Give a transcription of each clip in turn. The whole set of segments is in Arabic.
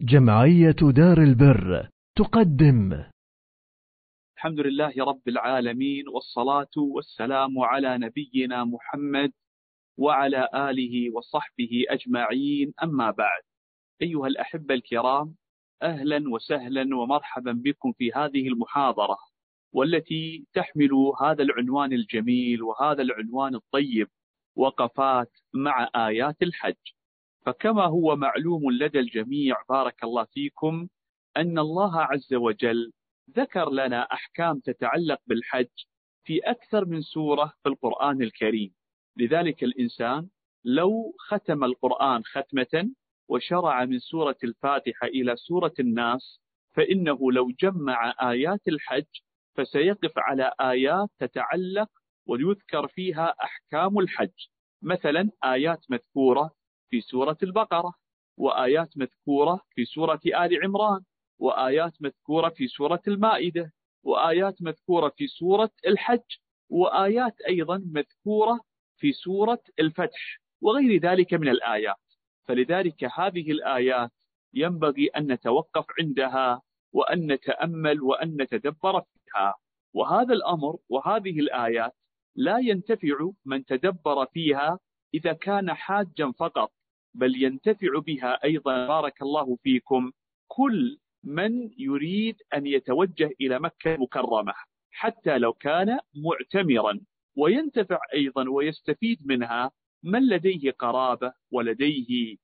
جمعية دار البر تقدم. الحمد لله رب العالمين والصلاة والسلام على نبينا محمد وعلى آله وصحبه أجمعين. أما بعد أيها الأحبة الكرام أهلا وسهلا ومرحبا بكم في هذه المحاضرة والتي تحمل هذا العنوان الجميل وهذا العنوان الطيب وقفات مع آيات الحج. فكما هو معلوم لدى الجميع بارك الله فيكم أن الله عز وجل ذكر لنا أحكام تتعلق بالحج في أكثر من سورة في القرآن الكريم. لذلك الإنسان لو ختم القرآن ختمة وشرع من سورة الفاتحة إلى سورة الناس فإنه لو جمع آيات الحج فسيقف على آيات تتعلق ويذكر فيها أحكام الحج. مثلا آيات مذكورة في سورة البقرة وآيات مذكورة في سورة آل عمران وآيات مذكورة في سورة المائدة وآيات مذكورة في سورة الحج وآيات أيضا مذكورة في سورة الفتح وغير ذلك من الآيات. فلذلك هذه الآيات ينبغي أن نتوقف عندها وأن نتأمل وأن نتدبر فيها. وهذا الأمر وهذه الآيات لا ينتفع من تدبر فيها إذا كان حاجا فقط. بل ينتفع بها أيضا. بارك الله فيكم. كل من يريد أن يتوجه إلى مكة المكرمة حتى لو كان معتمرا وينتفع أيضا ويستفيد منها من لديه قرابة ولديه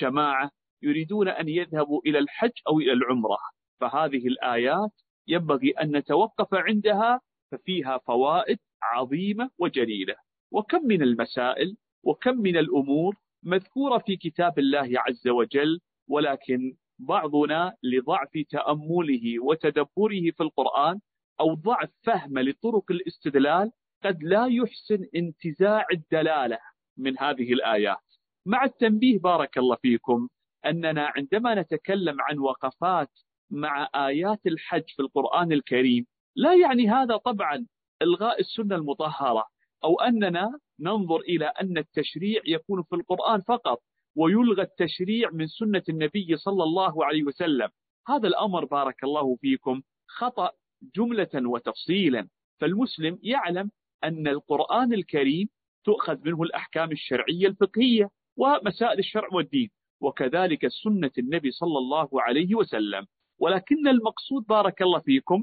جماعة يريدون أن يذهبوا إلى الحج أو إلى العمرة. فهذه الآيات ينبغي أن نتوقف عندها ففيها فوائد عظيمة وجليلة. وكم من المسائل وكم من الأمور مذكورة في كتاب الله عز وجل ولكن بعضنا لضعف تأمله وتدبره في القرآن أو ضعف فهم لطرق الاستدلال قد لا يحسن انتزاع الدلالة من هذه الآيات. مع التنبيه بارك الله فيكم أننا عندما نتكلم عن وقفات مع آيات الحج في القرآن الكريم لا يعني هذا طبعا إلغاء السنة المطهرة أو أننا ننظر إلى أن التشريع يكون في القرآن فقط ويلغى التشريع من سنة النبي صلى الله عليه وسلم. هذا الأمر بارك الله فيكم خطأ جملة وتفصيلا. فالمسلم يعلم أن القرآن الكريم تؤخذ منه الأحكام الشرعية الفقهية ومسائل الشرع والدين وكذلك سنة النبي صلى الله عليه وسلم. ولكن المقصود بارك الله فيكم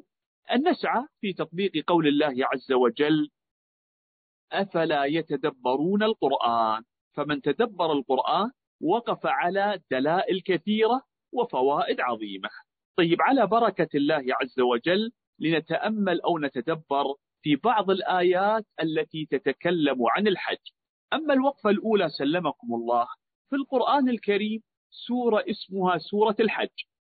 أن نسعى في تطبيق قول الله عز وجل أفلا يتدبرون القرآن؟ فمن تدبر القرآن وقف على دلائل كثيرة وفوائد عظيمة. طيب على بركة الله عز وجل لنتأمل أو نتدبر في بعض الآيات التي تتكلم عن الحج. أما الوقفة الأولى سلمكم الله في القرآن الكريم سورة اسمها سورة الحج.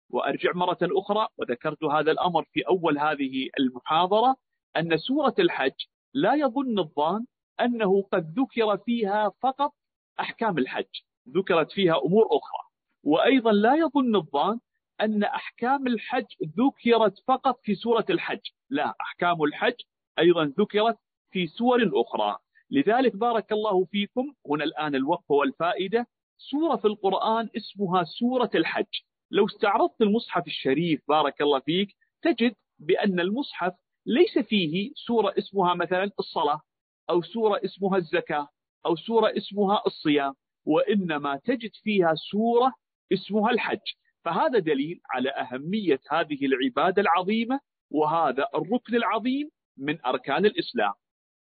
وأرجع مرة أخرى وذكرت هذا الأمر في أول هذه المحاضرة أن سورة الحج لا يظن الظان أنه قد ذكر فيها فقط أحكام الحج ذكرت فيها أمور أخرى. وأيضا لا يظن الظان أن أحكام الحج ذكرت فقط في سورة الحج. لا أحكام الحج أيضا ذكرت في سور أخرى. لذلك بارك الله فيكم. هنا الآن الوقفة والفائدة. سورة في القرآن اسمها سورة الحج. لو استعرضت المصحف الشريف بارك الله فيك تجد بأن المصحف ليس فيه سورة اسمها مثلا الصلاة. أو سورة اسمها الزكاة أو سورة اسمها الصيام وإنما تجد فيها سورة اسمها الحج. فهذا دليل على أهمية هذه العبادة العظيمة وهذا الركن العظيم من أركان الإسلام.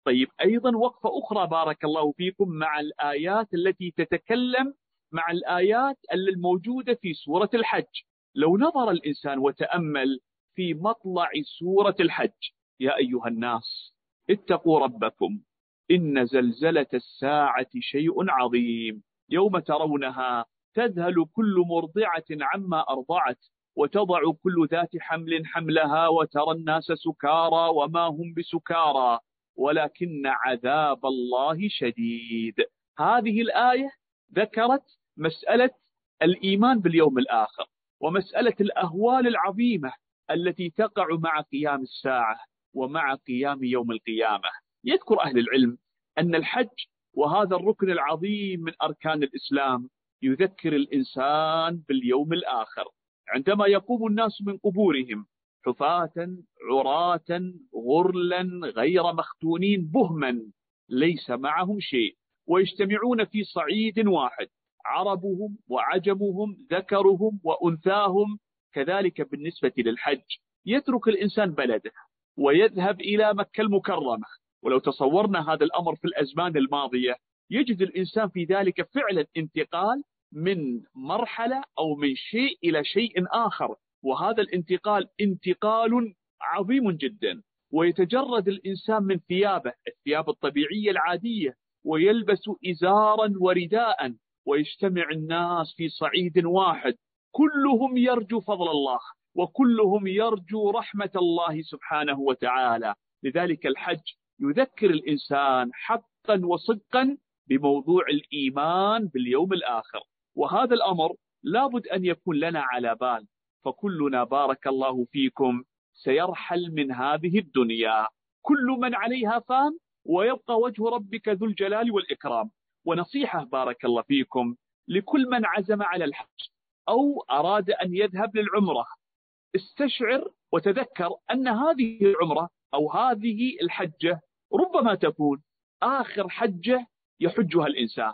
طيب أيضا وقفة أخرى بارك الله فيكم مع الآيات التي تتكلم مع الآيات الموجودة في سورة الحج. لو نظر الإنسان وتأمل في مطلع سورة الحج يا أيها الناس اتقوا ربكم. إن زلزلة الساعة شيء عظيم. يوم ترونها تذهل كل مرضعة عما أرضعت وتضع كل ذات حمل حملها وترى الناس سكارى وما هم بسكارى ولكن عذاب الله شديد. هذه الآية ذكرت مسألة الإيمان باليوم الآخر ومسألة الأهوال العظيمة التي تقع مع قيام الساعة ومع قيام يوم القيامة. يذكر أهل العلم أن الحج وهذا الركن العظيم من أركان الإسلام يذكر الإنسان باليوم الآخر. عندما يقوم الناس من قبورهم حفاة عراة غرلا غير مختونين بهما ليس معهم شيء. ويجتمعون في صعيد واحد عربهم وعجمهم ذكرهم وأنثاهم كذلك بالنسبة للحج. يترك الإنسان بلده ويذهب إلى مكة المكرمة. ولو تصورنا هذا الأمر في الأزمان الماضية يجد الإنسان في ذلك فعلا انتقال من مرحلة أو من شيء إلى شيء آخر وهذا الانتقال انتقال عظيم جدا ويتجرد الإنسان من ثيابه الثياب الطبيعية العادية ويلبس إزارا ورداء ويجتمع الناس في صعيد واحد كلهم يرجو فضل الله وكلهم يرجو رحمة الله سبحانه وتعالى. لذلك الحج يذكر الإنسان حقا وصدقا بموضوع الإيمان باليوم الآخر. وهذا الأمر لابد أن يكون لنا على بال. فكلنا بارك الله فيكم. سيرحل من هذه الدنيا. كل من عليها فان ويبقى وجه ربك ذو الجلال والإكرام. ونصيحة بارك الله فيكم. لكل من عزم على الحج أو أراد أن يذهب للعمرة استشعر وتذكر أن هذه العمرة أو هذه الحجة ربما تكون آخر حجة يحجها الإنسان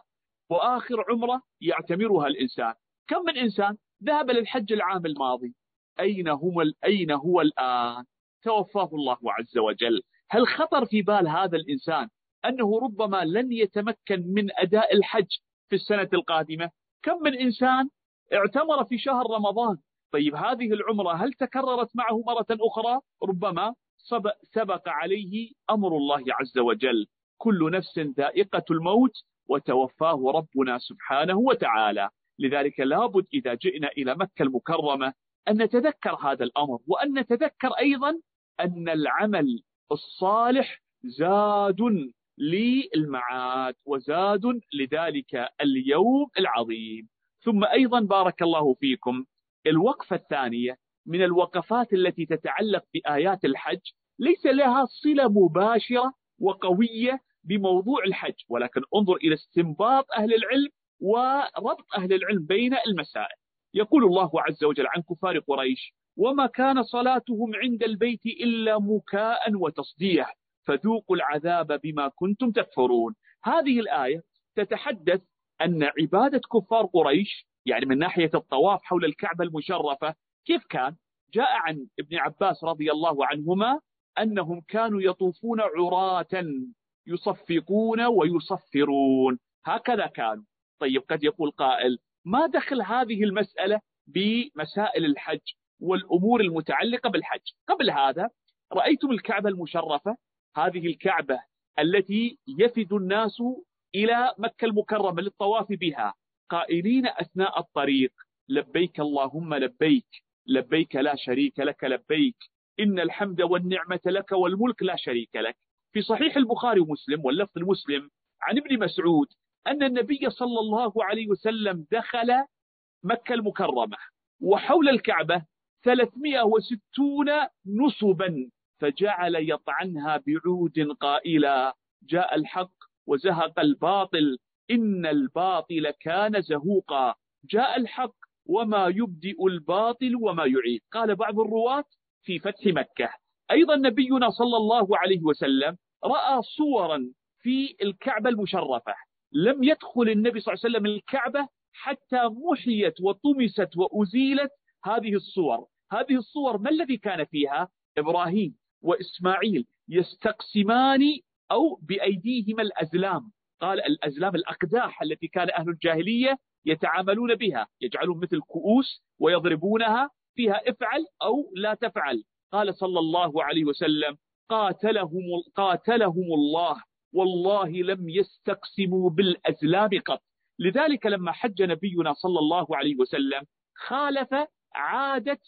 وآخر عمرة يعتمرها الإنسان. كم من إنسان ذهب للحج العام الماضي؟ أين هو أين هو الآن؟ توفاه الله عز وجل. هل خطر في بال هذا الإنسان أنه ربما لن يتمكن من أداء الحج في السنة القادمة؟ كم من إنسان اعتمر في شهر رمضان؟ طيب هذه العمرة هل تكررت معه مرة أخرى؟ ربما سبق عليه أمر الله عز وجل. كل نفس ذائقة الموت وتوفاه ربنا سبحانه وتعالى. لذلك لابد إذا جئنا إلى مكة المكرمة أن نتذكر هذا الأمر وأن نتذكر أيضا أن العمل الصالح زاد للمعاد وزاد لذلك اليوم العظيم. ثم أيضا بارك الله فيكم الوقفة الثانية من الوقفات التي تتعلق بآيات الحج ليس لها صلة مباشرة وقوية بموضوع الحج. ولكن انظر إلى استنباط أهل العلم وربط أهل العلم بين المسائل. يقول الله عز وجل عن كفار قريش وما كان صلاتهم عند البيت إلا مكاء وتصديح فذوقوا العذاب بما كنتم تكفرون. هذه الآية تتحدث أن عبادة كفار قريش يعني من ناحية الطواف حول الكعبة المشرفة كيف كان؟ جاء عن ابن عباس رضي الله عنهما أنهم كانوا يطوفون عراة يصفقون ويصفرون. هكذا كانوا. طيب قد يقول قائل ما دخل هذه المسألة بمسائل الحج والأمور المتعلقة بالحج؟ قبل هذا رأيتم الكعبة المشرفة؟ هذه الكعبة التي يفد الناس إلى مكة المكرمة للطواف بها. قائلين أثناء الطريق لبيك اللهم لبيك. لبيك لا شريك لك لبيك. إن الحمد والنعمة لك والملك لا شريك لك. في صحيح البخاري ومسلم واللفظ المسلم عن ابن مسعود أن النبي صلى الله عليه وسلم دخل مكة المكرمة وحول الكعبة 360 نصبا فجعل يطعنها بعود قائلا جاء الحق وزهق الباطل. إن الباطل كان زهوقا. جاء الحق وما يبدئ الباطل وما يعيد. قال بعض الرواة في فتح مكة. أيضا نبينا صلى الله عليه وسلم رأى صورا في الكعبة المشرفة. لم يدخل النبي صلى الله عليه وسلم الكعبة حتى محيت وطمست وأزيلت هذه الصور. هذه الصور ما الذي كان فيها؟ إبراهيم وإسماعيل يستقسمان أو بأيديهما الأزلام. قال الأزلام الأقداح التي كان أهل الجاهلية يتعاملون بها يجعلون مثل كؤوس ويضربونها فيها افعل أو لا تفعل. قال صلى الله عليه وسلم قاتلهم, قاتلهم الله والله لم يستقسموا بالأزلام قط. لذلك لما حج نبينا صلى الله عليه وسلم خالف عادة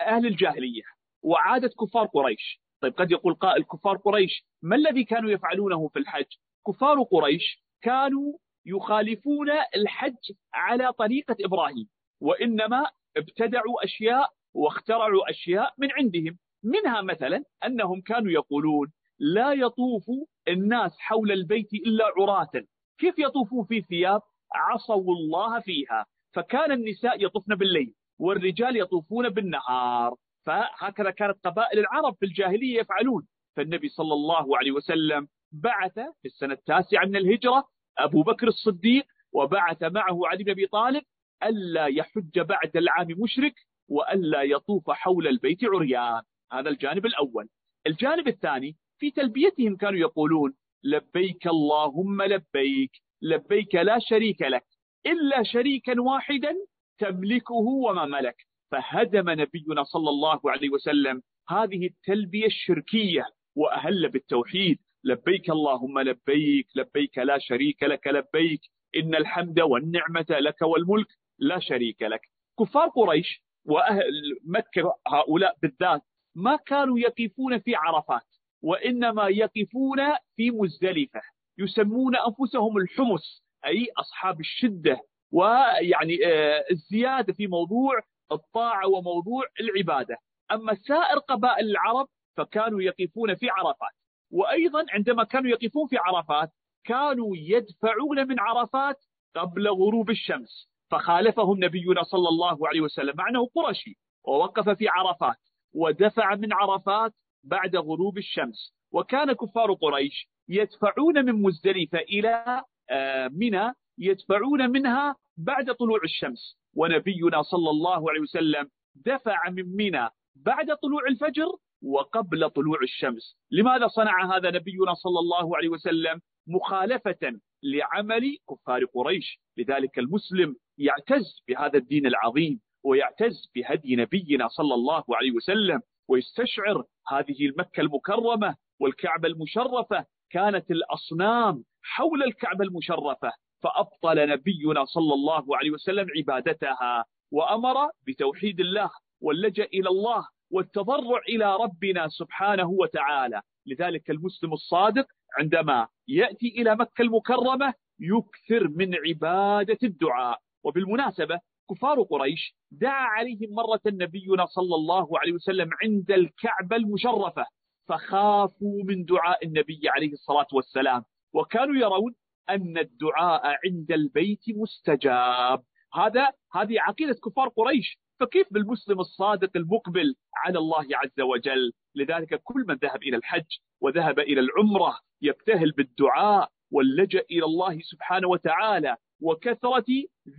أهل الجاهلية وعادة كفار قريش. طيب قد يقول قائل كفار قريش ما الذي كانوا يفعلونه في الحج؟ كفار قريش كانوا يخالفون الحج على طريقة إبراهيم وإنما ابتدعوا أشياء واخترعوا أشياء من عندهم. منها مثلا أنهم كانوا يقولون لا يطوف الناس حول البيت إلا عراة. كيف يطوفون في ثياب؟ عصوا الله فيها. فكان النساء يطفن بالليل والرجال يطوفون بالنهار. فهكذا كانت قبائل العرب في الجاهلية يفعلون. فالنبي صلى الله عليه وسلم بعث في السنة التاسعة من الهجرة أبو بكر الصديق وبعث معه علي بن أبي طالب ألا يحج بعد العام مشرك وألا يطوف حول البيت عريان. هذا الجانب الأول. الجانب الثاني في تلبيتهم كانوا يقولون لبيك اللهم لبيك لبيك لا شريك لك إلا شريكا واحدا تملكه وما ملك. فهدم نبينا صلى الله عليه وسلم هذه التلبية الشركية وأهل بالتوحيد. لبيك اللهم لبيك لبيك لا شريك لك لبيك إن الحمد والنعمة لك والملك لا شريك لك. كفار قريش وأهل مكة هؤلاء بالذات ما كانوا يقفون في عرفات وإنما يقفون في مزدلفة يسمون أنفسهم الحمص أي أصحاب الشدة ويعني آه، الزيادة في موضوع الطاعة وموضوع العبادة. أما سائر قبائل العرب فكانوا يقفون في عرفات. وأيضا عندما كانوا يقفون في عرفات كانوا يدفعون من عرفات قبل غروب الشمس فخالفهم نبينا صلى الله عليه وسلم مع أنه قرشي ووقف في عرفات ودفع من عرفات بعد غروب الشمس. وكان كفار قريش يدفعون من مزدلفة إلى آه، منى يدفعون منها بعد طلوع الشمس. ونبينا صلى الله عليه وسلم دفع من منى بعد طلوع الفجر وقبل طلوع الشمس. لماذا صنع هذا نبينا صلى الله عليه وسلم مخالفة لعمل كفار قريش؟ لذلك المسلم يعتز بهذا الدين العظيم ويعتز بهدي نبينا صلى الله عليه وسلم ويستشعر هذه المكة المكرمة والكعبة المشرفة كانت الأصنام حول الكعبة المشرفة فأبطل نبينا صلى الله عليه وسلم عبادتها وأمر بتوحيد الله واللجأ إلى الله والتضرع إلى ربنا سبحانه وتعالى. لذلك المسلم الصادق عندما يأتي إلى مكة المكرمة يكثر من عبادة الدعاء. وبالمناسبة كفار قريش دعا عليهم مرة نبينا صلى الله عليه وسلم عند الكعبة المشرفة فخافوا من دعاء النبي عليه الصلاة والسلام. وكانوا يرون أن الدعاء عند البيت مستجاب. هذا هذه عقيدة كفار قريش. فكيف بالمسلم الصادق المقبل على الله عز وجل؟ لذلك كل من ذهب إلى الحج وذهب إلى العمرة يبتهل بالدعاء واللجأ إلى الله سبحانه وتعالى وكثرة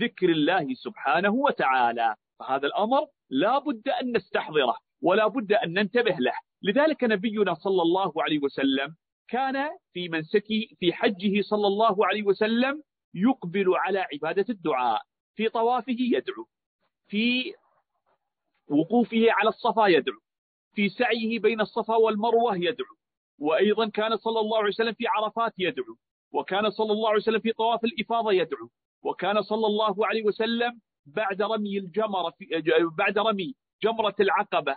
ذكر الله سبحانه وتعالى. فهذا الأمر لا بد أن نستحضره ولا بد أن ننتبه له. لذلك نبينا صلى الله عليه وسلم كان في منسكه في حجه صلى الله عليه وسلم يقبل على عبادة الدعاء في طوافه يدعو في وقوفه على الصفا يدعو في سعيه بين الصفا والمروة يدعو وأيضا كان صلى الله عليه وسلم في عرفات يدعو وكان صلى الله عليه وسلم في طواف الإفاضة يدعو وكان صلى الله عليه وسلم بعد رمي الجمرة بعد رمي جمرة العقبة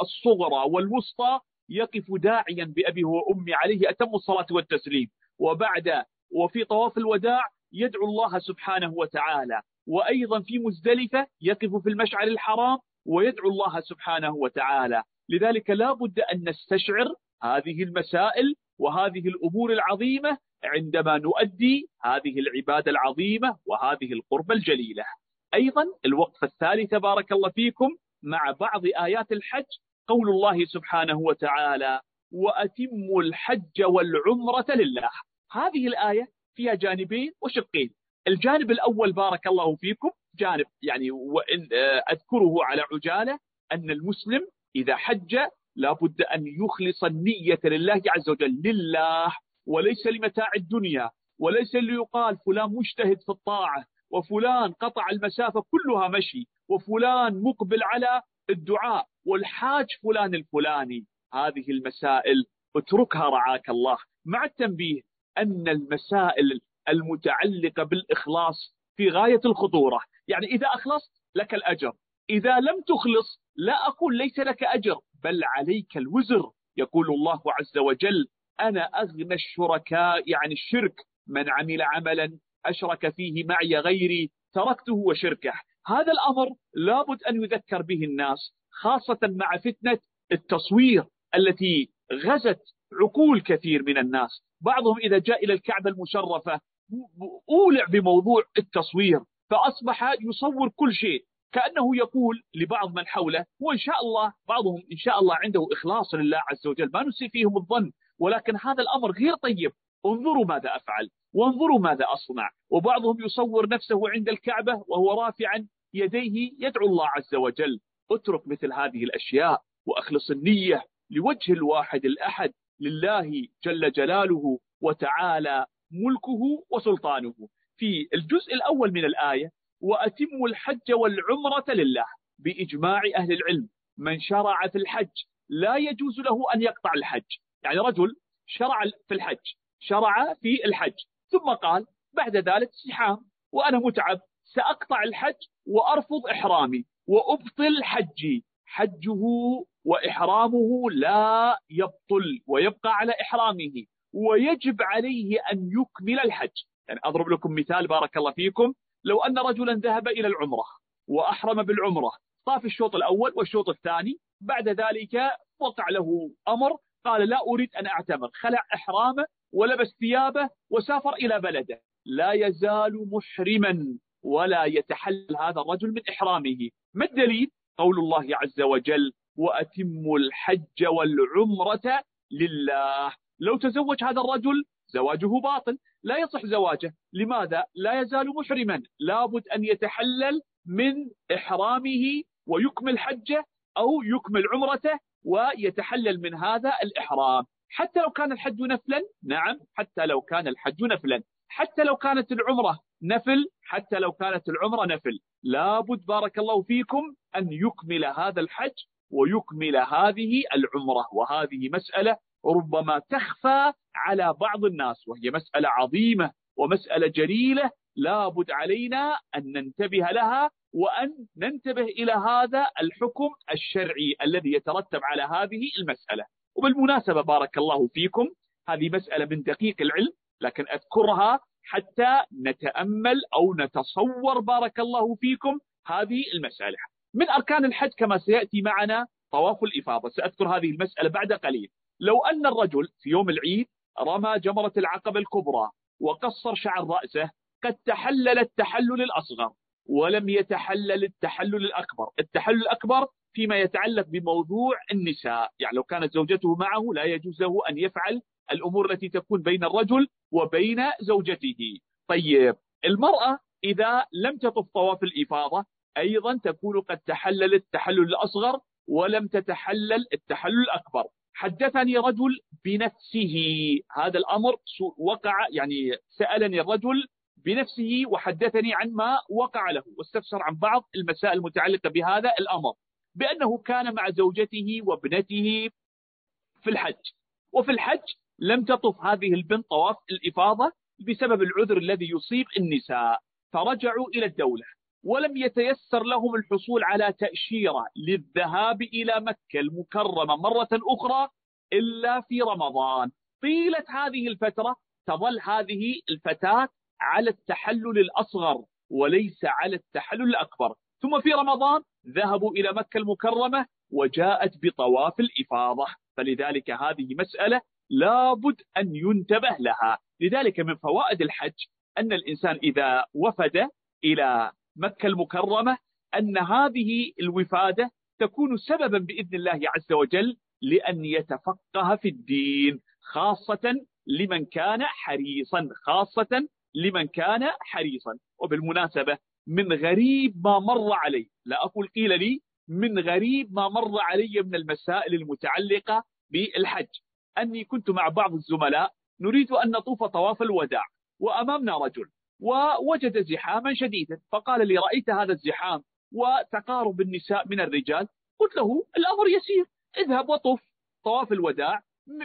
الصغرى والوسطى يقف داعيا بأبيه وأمي عليه أتم الصلاة والتسليم وبعد وفي طواف الوداع يدعو الله سبحانه وتعالى وأيضا في مزدلفة يقف في المشعر الحرام ويدعو الله سبحانه وتعالى. لذلك لا بد أن نستشعر هذه المسائل وهذه الأمور العظيمة عندما نؤدي هذه العبادة العظيمة وهذه القربة الجليلة. أيضا الوقفة الثالثة بارك الله فيكم مع بعض آيات الحج قول الله سبحانه وتعالى وأتموا الحج والعمرة لله. هذه الآية فيها جانبين وشقين. الجانب الأول بارك الله فيكم جانب يعني وإن أذكره على عجالة أن المسلم إذا حج لابد أن يخلص النية لله عز وجل لله وليس لمتاع الدنيا وليس ليقال فلان مجتهد في الطاعة وفلان قطع المسافة كلها مشي وفلان مقبل على الدعاء والحاج فلان الفلاني. هذه المسائل اتركها رعاك الله. مع التنبيه أن المسائل المتعلقة بالإخلاص في غاية الخطورة. يعني إذا أخلصت لك الأجر. إذا لم تخلص لا أقول ليس لك أجر بل عليك الوزر يقول الله عز وجل. أنا أغنى الشركاء يعني الشرك. من عمل عملا أشرك فيه معي غيري تركته وشركه. هذا الأمر لابد أن يذكر به الناس خاصة مع فتنة التصوير التي غزت عقول كثير من الناس. بعضهم إذا جاء إلى الكعبة المشرفة أولع بموضوع التصوير. فأصبح يصور كل شيء كأنه يقول لبعض من حوله هو إن شاء الله بعضهم إن شاء الله عنده إخلاص لله عز وجل. ما نسي فيهم الظن ولكن هذا الأمر غير طيب. انظروا ماذا أفعل وانظروا ماذا أصنع. وبعضهم يصور نفسه عند الكعبة وهو رافعا يديه يدعو الله عز وجل. اترك مثل هذه الأشياء وأخلص النية لوجه الواحد الأحد لله جل جلاله وتعالى ملكه وسلطانه. في الجزء الأول من الآية وأتم الحج والعمرة لله بإجماع أهل العلم. من شرع في الحج لا يجوز له أن يقطع الحج. يعني رجل شرع في الحج شرع في الحج ثم قال بعد ذلك سحام وأنا متعب سأقطع الحج وأرفض إحرامي وأبطل حجي. حجه وإحرامه لا يبطل ويبقى على إحرامه ويجب عليه أن يكمل الحج. يعني أضرب لكم مثال بارك الله فيكم. لو أن رجلا ذهب إلى العمرة وأحرم بالعمرة طاف الشوط الأول والشوط الثاني بعد ذلك وقع له أمر قال لا أريد أن أعتمر. خلع إحرامه ولبس ثيابه وسافر إلى بلده. لا يزال محرما ولا يتحلل هذا الرجل من إحرامه. ما الدليل؟ قول الله عز وجل وأتم الحج والعمرة لله. لو تزوج هذا الرجل زواجه باطل. لا يصح زواجه. لماذا؟ لا يزال محرما. لابد أن يتحلل من إحرامه ويكمل حجه أو يكمل عمرته ويتحلل من هذا الإحرام. حتى لو كان الحج نفلا نعم. حتى لو كان الحج نفلا. حتى لو كانت العمرة نفل حتى لو كانت العمرة نفل. لابد بارك الله فيكم أن يكمل هذا الحج ويكمل هذه العمرة. وهذه مسألة ربما تخفى على بعض الناس وهي مسألة عظيمة ومسألة جليلة لابد علينا أن ننتبه لها وأن ننتبه إلى هذا الحكم الشرعي الذي يترتب على هذه المسألة. وبالمناسبة بارك الله فيكم هذه مسألة من دقيق العلم لكن أذكرها حتى نتأمل أو نتصور بارك الله فيكم هذه المسألة. من أركان الحج كما سيأتي معنا طواف الإفاضة. سأذكر هذه المسألة بعد قليل. لو أن الرجل في يوم العيد رمى جمرة العقبة الكبرى وقصر شعر رأسه قد تحلل التحلل الأصغر ولم يتحلل التحلل الأكبر. التحلل الأكبر فيما يتعلق بموضوع النساء. يعني لو كانت زوجته معه لا يجوز له أن يفعل الأمور التي تكون بين الرجل وبين زوجته. طيب المرأة إذا لم تطف طواف الإفاضة أيضا تكون قد تحلل التحلل الأصغر ولم تتحلل التحلل الأكبر. حدثني رجل بنفسه. هذا الأمر وقع يعني سألني الرجل بنفسه وحدثني عن ما وقع له واستفسر عن بعض المسائل المتعلقة بهذا الأمر بأنه كان مع زوجته وابنته في الحج. وفي الحج لم تطف هذه البنت طواف الإفاضة بسبب العذر الذي يصيب النساء فرجعوا إلى الدولة. ولم يتيسر لهم الحصول على تأشيرة للذهاب إلى مكة المكرمة مرة أخرى إلا في رمضان. طيلة هذه الفترة تظل هذه الفتاة على التحلل الأصغر وليس على التحلل الأكبر. ثم في رمضان ذهبوا إلى مكة المكرمة وجاءت بطواف الإفاضة. فلذلك هذه مسألة لابد أن ينتبه لها. لذلك من فوائد الحج أن الإنسان إذا وفد إلى مكة المكرمة أن هذه الوفادة تكون سببا بإذن الله عز وجل لأن يتفقه في الدين خاصة لمن كان حريصا خاصة لمن كان حريصا. وبالمناسبة من غريب ما مر علي. لا أقول قيل لي من غريب ما مر علي من المسائل المتعلقة بالحج. أني كنت مع بعض الزملاء نريد أن نطوف طواف الوداع وأمامنا رجل. ووجد زحاما شديدا. فقال لي رأيت هذا الزحام وتقارب النساء من الرجال. قلت له الأمر يسير. اذهب وطف طواف الوداع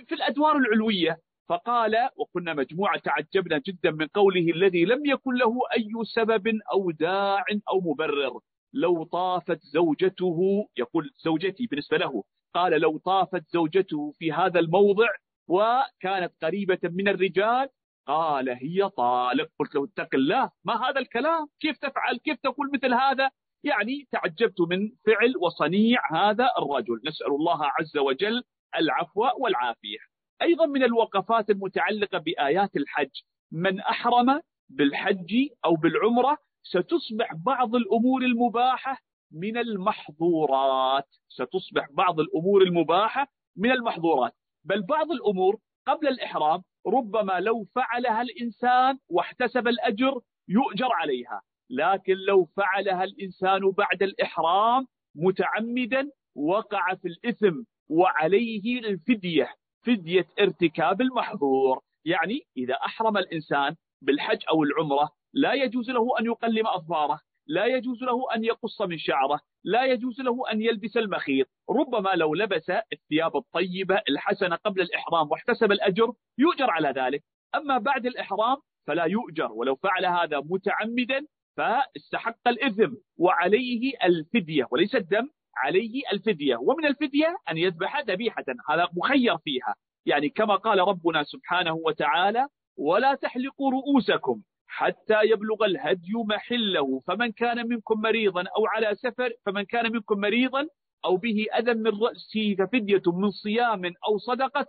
في الأدوار العلوية. فقال وكنا مجموعة تعجبنا جدا من قوله الذي لم يكن له أي سبب أو داع أو مبرر. لو طافت زوجته يقول زوجتي بالنسبة له قال لو طافت زوجته في هذا الموضع وكانت قريبة من الرجال قال هي طالق. قلت له اتق الله ما هذا الكلام؟ كيف تفعل؟ كيف تقول مثل هذا؟ يعني تعجبت من فعل وصنيع هذا الرجل. نسأل الله عز وجل العفو والعافية. أيضا من الوقفات المتعلقة بآيات الحج. من أحرم بالحج أو بالعمرة ستصبح بعض الأمور المباحة من المحظورات. ستصبح بعض الأمور المباحة من المحظورات. بل بعض الأمور قبل الإحرام ربما لو فعلها الإنسان واحتسب الأجر يؤجر عليها. لكن لو فعلها الإنسان بعد الإحرام متعمدا وقع في الإثم وعليه الفدية فدية ارتكاب المحظور. يعني إذا أحرم الإنسان بالحج أو العمرة لا يجوز له أن يقلم أظفاره. لا يجوز له أن يقص من شعره لا يجوز له أن يلبس المخيط. ربما لو لبس الثياب الطيبة الحسنة قبل الإحرام واحتسب الأجر يؤجر على ذلك. أما بعد الإحرام فلا يؤجر ولو فعل هذا متعمدا فاستحق الإثم وعليه الفدية وليس الدم عليه الفدية. ومن الفدية أن يذبح ذبيحة هذا مخير فيها. يعني كما قال ربنا سبحانه وتعالى ولا تحلقوا رؤوسكم حتى يبلغ الهدي محله. فمن كان منكم مريضا أو على سفر فمن كان منكم مريضا أو به أذى من رأسه ففدية من صيام أو صدقة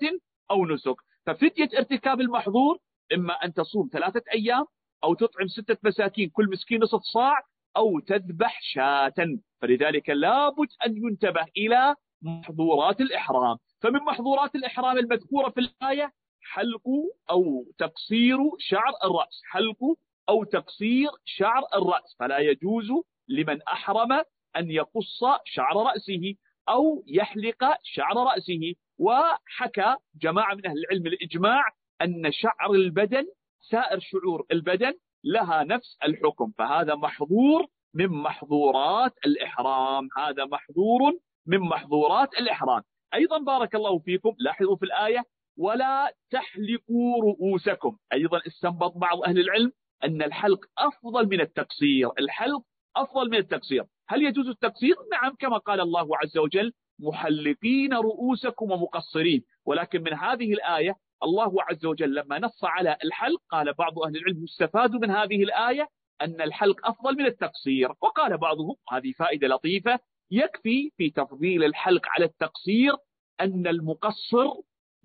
أو نسك. ففدية ارتكاب المحظور إما أن تصوم ثلاثة أيام أو تطعم ستة مساكين كل مسكين نصف صاع أو تذبح شاة. فلذلك لابد أن ينتبه إلى محظورات الإحرام. فمن محظورات الإحرام المذكورة في الآية حلق أو تقصير شعر الرأس. حلق أو تقصير شعر الرأس. فلا يجوز لمن أحرم أن يقص شعر رأسه أو يحلق شعر رأسه. وحكى جماعة من أهل العلم الإجماع أن شعر البدن سائر شعور البدن لها نفس الحكم. فهذا محظور من محظورات الإحرام. هذا محظور من محظورات الإحرام. أيضا بارك الله فيكم. لاحظوا في الآية ولا تحلقوا رؤوسكم. أيضا استنبط بعض أهل العلم أن الحلق أفضل من التقصير. الحلق أفضل من التقصير. هل يجوز التقصير؟ نعم كما قال الله عز وجل محلقين رؤوسكم ومقصرين ولكن من هذه الآية الله عز وجل لما نص على الحلق قال بعض أهل العلم يستفاد من هذه الآية أن الحلق أفضل من التقصير. وقال بعضهم هذه فائدة لطيفة يكفي في تفضيل الحلق على التقصير أن المقصر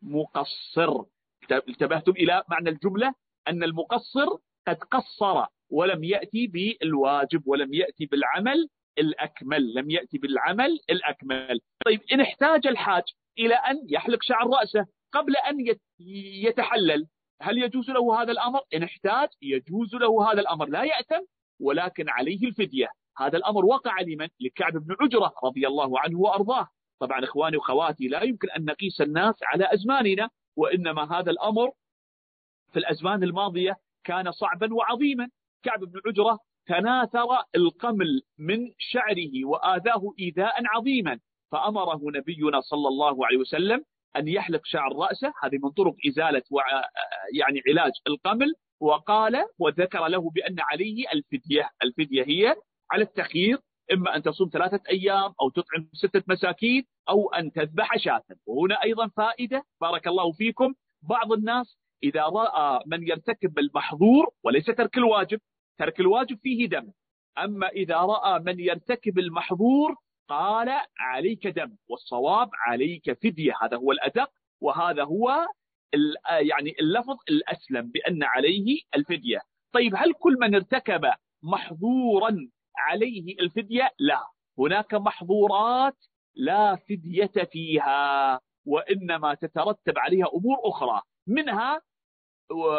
مقصر. انتبهتم إلى معنى الجملة؟ أن المقصر قد قصر ولم يأتي بالواجب ولم يأتي بالعمل الأكمل لم يأتي بالعمل الأكمل. طيب إن احتاج الحاج إلى أن يحلق شعر رأسه قبل أن يتحلل هل يجوز له هذا الأمر؟ إن احتاج يجوز له هذا الأمر. لا يأتم ولكن عليه الفدية. هذا الأمر وقع لمن؟ لكعب بن عجرة رضي الله عنه وأرضاه. طبعا إخواني وخواتي لا يمكن أن نقيس الناس على أزماننا وإنما هذا الأمر في الأزمان الماضية كان صعبا وعظيما. كعب بن عجرة تناثر القمل من شعره وآذاه إيذاء عظيما فأمره نبينا صلى الله عليه وسلم أن يحلق شعر رأسه. هذه من طرق إزالة يعني علاج القمل. وقال وذكر له بأن عليه الفدية الفدية هي على التخيير إما أن تصوم ثلاثة أيام أو تطعم ستة مساكين أو أن تذبح شاة. وهنا أيضا فائدة بارك الله فيكم. بعض الناس إذا رأى من يرتكب المحظور وليس ترك الواجب ترك الواجب فيه دم. أما إذا رأى من يرتكب المحظور قال عليك دم والصواب عليك فدية. هذا هو الأدق وهذا هو يعني اللفظ الأسلم بأن عليه الفدية. طيب هل كل من ارتكب محظورا عليه الفدية؟ لا. هناك محظورات لا فدية فيها وإنما تترتب عليها أمور أخرى منها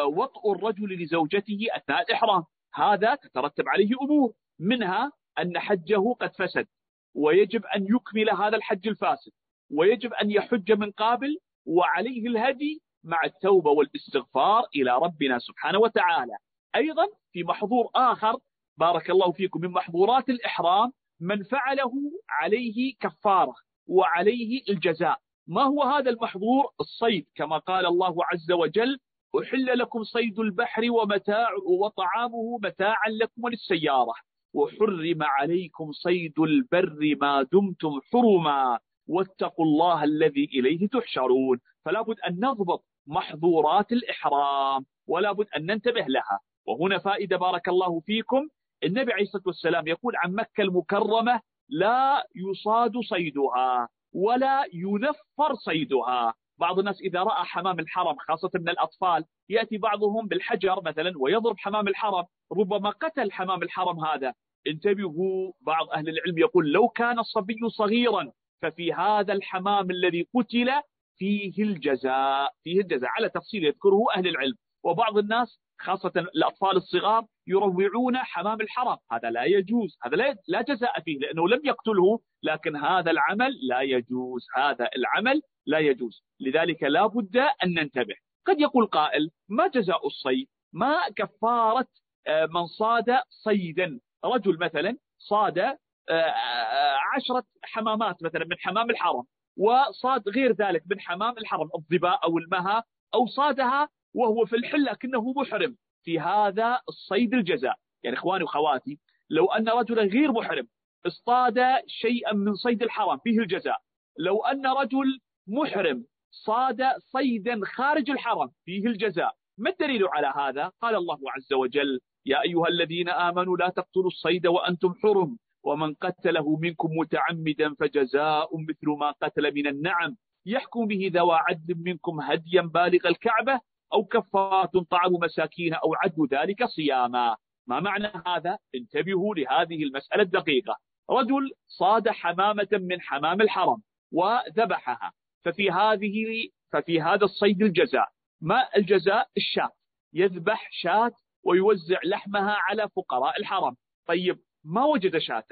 وطء الرجل لزوجته أثناء الإحرام. هذا تترتب عليه أمور منها أن حجه قد فسد ويجب أن يكمل هذا الحج الفاسد ويجب أن يحج من قابل وعليه الهدي مع التوبة والإستغفار إلى ربنا سبحانه وتعالى. أيضا في محظور آخر بارك الله فيكم من محظورات الإحرام من فعله عليه كفارة وعليه الجزاء. ما هو هذا المحظور؟ الصيد. كما قال الله عز وجل أحل لكم صيد البحر ومتاع وطعامه متاعا لكم وللسيارة. وحرم عليكم صيد البر ما دمتم حرما. واتقوا الله الذي إليه تحشرون. فلا بد أن نضبط محظورات الإحرام ولا بد أن ننتبه لها. وهنا فائدة بارك الله فيكم. النبي عليه الصلاة والسلام يقول عن مكة المكرمة لا يصاد صيدها ولا ينفر صيدها. بعض الناس إذا رأى حمام الحرم خاصة من الأطفال يأتي بعضهم بالحجر مثلا ويضرب حمام الحرم ربما قتل حمام الحرم هذا. انتبهوا بعض أهل العلم يقول لو كان الصبي صغيرا ففي هذا الحمام الذي قتل فيه الجزاء فيه الجزاء. على تفصيل يذكره أهل العلم. وبعض الناس خاصة الأطفال الصغار يروعون حمام الحرم هذا لا يجوز. هذا لا, جزاء فيه لأنه لم يقتله لكن هذا العمل لا يجوز. هذا العمل لا يجوز. لذلك لا بد أن ننتبه. قد يقول قائل ما جزاء الصيد؟ ما كفارة آه، من صاد صيدا؟ رجل مثلا صاد آه، آه، عشرة حمامات مثلا من حمام الحرم وصاد غير ذلك من حمام الحرم الظباء أو المها أو صادها وهو في الحل لكنه محرم. في هذا الصيد الجزاء. يعني إخواني وخواتي لو أن رجلا غير محرم اصطاد شيئا من صيد الحرم فيه الجزاء. لو أن رجل محرم صاد صيدا خارج الحرم فيه الجزاء. ما الدليل على هذا؟ قال الله عز وجل يا أيها الذين آمنوا لا تقتلوا الصيد وأنتم حرم ومن قتله منكم متعمدا فجزاء مثل ما قتل من النعم. يحكم به ذوى عدل منكم هديا بالغ الكعبة أو كفارة طعام مساكين أو عد ذلك صياما. ما معنى هذا؟ انتبهوا لهذه المسألة الدقيقة. رجل صاد حمامة من حمام الحرم وذبحها. ففي هذه ففي هذا الصيد الجزاء. ما الجزاء؟ الشاة. يذبح شاة ويوزع لحمها على فقراء الحرم. طيب ما وجد شاة؟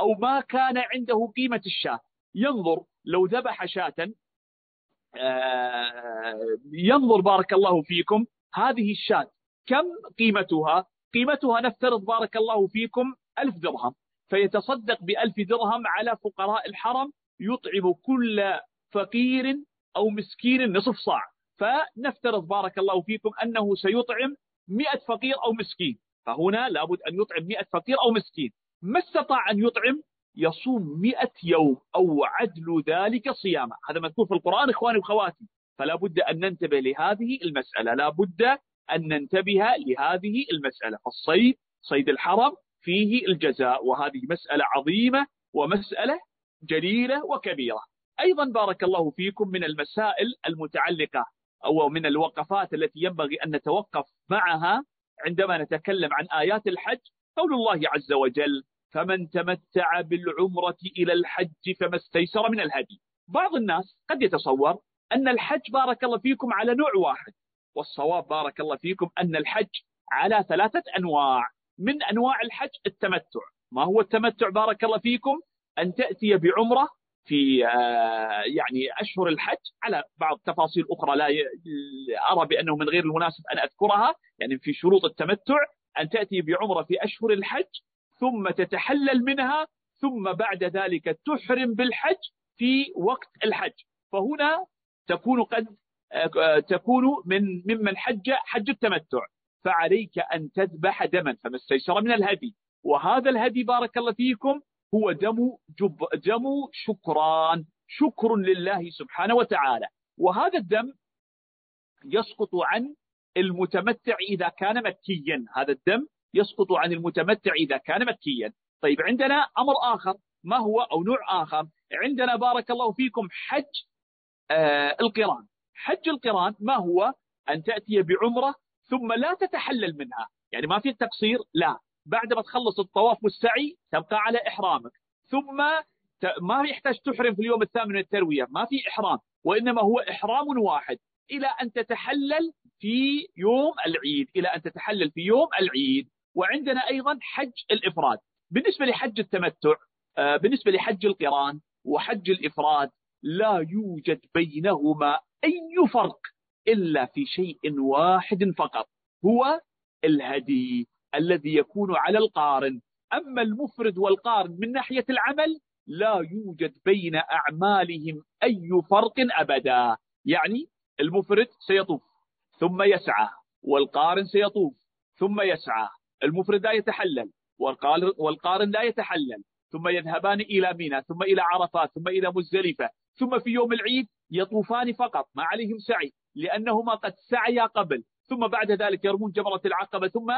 أو ما كان عنده قيمة الشاة؟ ينظر لو ذبح شاة ينظر بارك الله فيكم. هذه الشاة كم قيمتها؟ قيمتها نفترض بارك الله فيكم ألف درهم. فيتصدق بألف درهم على فقراء الحرم يطعم كل فقير أو مسكين نصف صاع. فنفترض بارك الله فيكم أنه سيطعم مئة فقير أو مسكين. فهنا لابد أن يطعم مئة فقير أو مسكين. ما استطاع أن يطعم يصوم مئة يوم أو عدل ذلك صياما. هذا مذكور في القرآن إخواني وخواتي فلا بد أن ننتبه لهذه المسألة. لا بد أن ننتبه لهذه المسألة. فالصيد صيد الحرم فيه الجزاء. وهذه مسألة عظيمة ومسألة جليلة وكبيرة. أيضا بارك الله فيكم من المسائل المتعلقة أو من الوقفات التي ينبغي أن نتوقف معها عندما نتكلم عن آيات الحج. قول الله عز وجل فمن تمتع بالعمرة إلى الحج فما استيسر من الهدي. بعض الناس قد يتصور أن الحج بارك الله فيكم على نوع واحد والصواب بارك الله فيكم أن الحج على ثلاثة أنواع. من أنواع الحج التمتع. ما هو التمتع بارك الله فيكم؟ أن تأتي بعمرة في آه، يعني أشهر الحج. على بعض تفاصيل أخرى لا أرى بأنه من غير المناسب أن أذكرها يعني في شروط التمتع. أن تأتي بعمرة في أشهر الحج ثم تتحلل منها ثم بعد ذلك تحرم بالحج في وقت الحج. فهنا تكون قد آه، تكون من ممن حج حج التمتع. فعليك أن تذبح دما فما استيسر من الهدي. وهذا الهدي بارك الله فيكم هو دم جب دم شكران. شكر لله سبحانه وتعالى. وهذا الدم يسقط عن المتمتع إذا كان مكيا. هذا الدم يسقط عن المتمتع إذا كان مكيا. طيب عندنا أمر آخر. ما هو؟ أو نوع آخر. عندنا بارك الله فيكم حج آه القران. حج القران ما هو؟ أن تأتي بعمرة ثم لا تتحلل منها. يعني ما في تقصير لا. بعد ما تخلص الطواف والسعي تبقى على إحرامك. ثم ما يحتاج تحرم في اليوم الثامن من التروية. ما في إحرام. وإنما هو إحرام واحد. إلى أن تتحلل في يوم العيد. إلى أن تتحلل في يوم العيد. وعندنا أيضا حج الإفراد. بالنسبة لحج التمتع آه، بالنسبة لحج القران وحج الإفراد لا يوجد بينهما أي فرق إلا في شيء واحد فقط هو الهدي الذي يكون على القارن. أما المفرد والقارن من ناحية العمل لا يوجد بين أعمالهم أي فرق أبدا. يعني المفرد سيطوف ثم يسعى والقارن سيطوف ثم يسعى. المفرد لا يتحلل والقارن لا يتحلل. ثم يذهبان إلى منى ثم إلى عرفات ثم إلى مزدلفة. ثم في يوم العيد يطوفان فقط ما عليهم سعي لأنهما قد سعيا قبل. ثم بعد ذلك يرمون جمرة العقبة ثم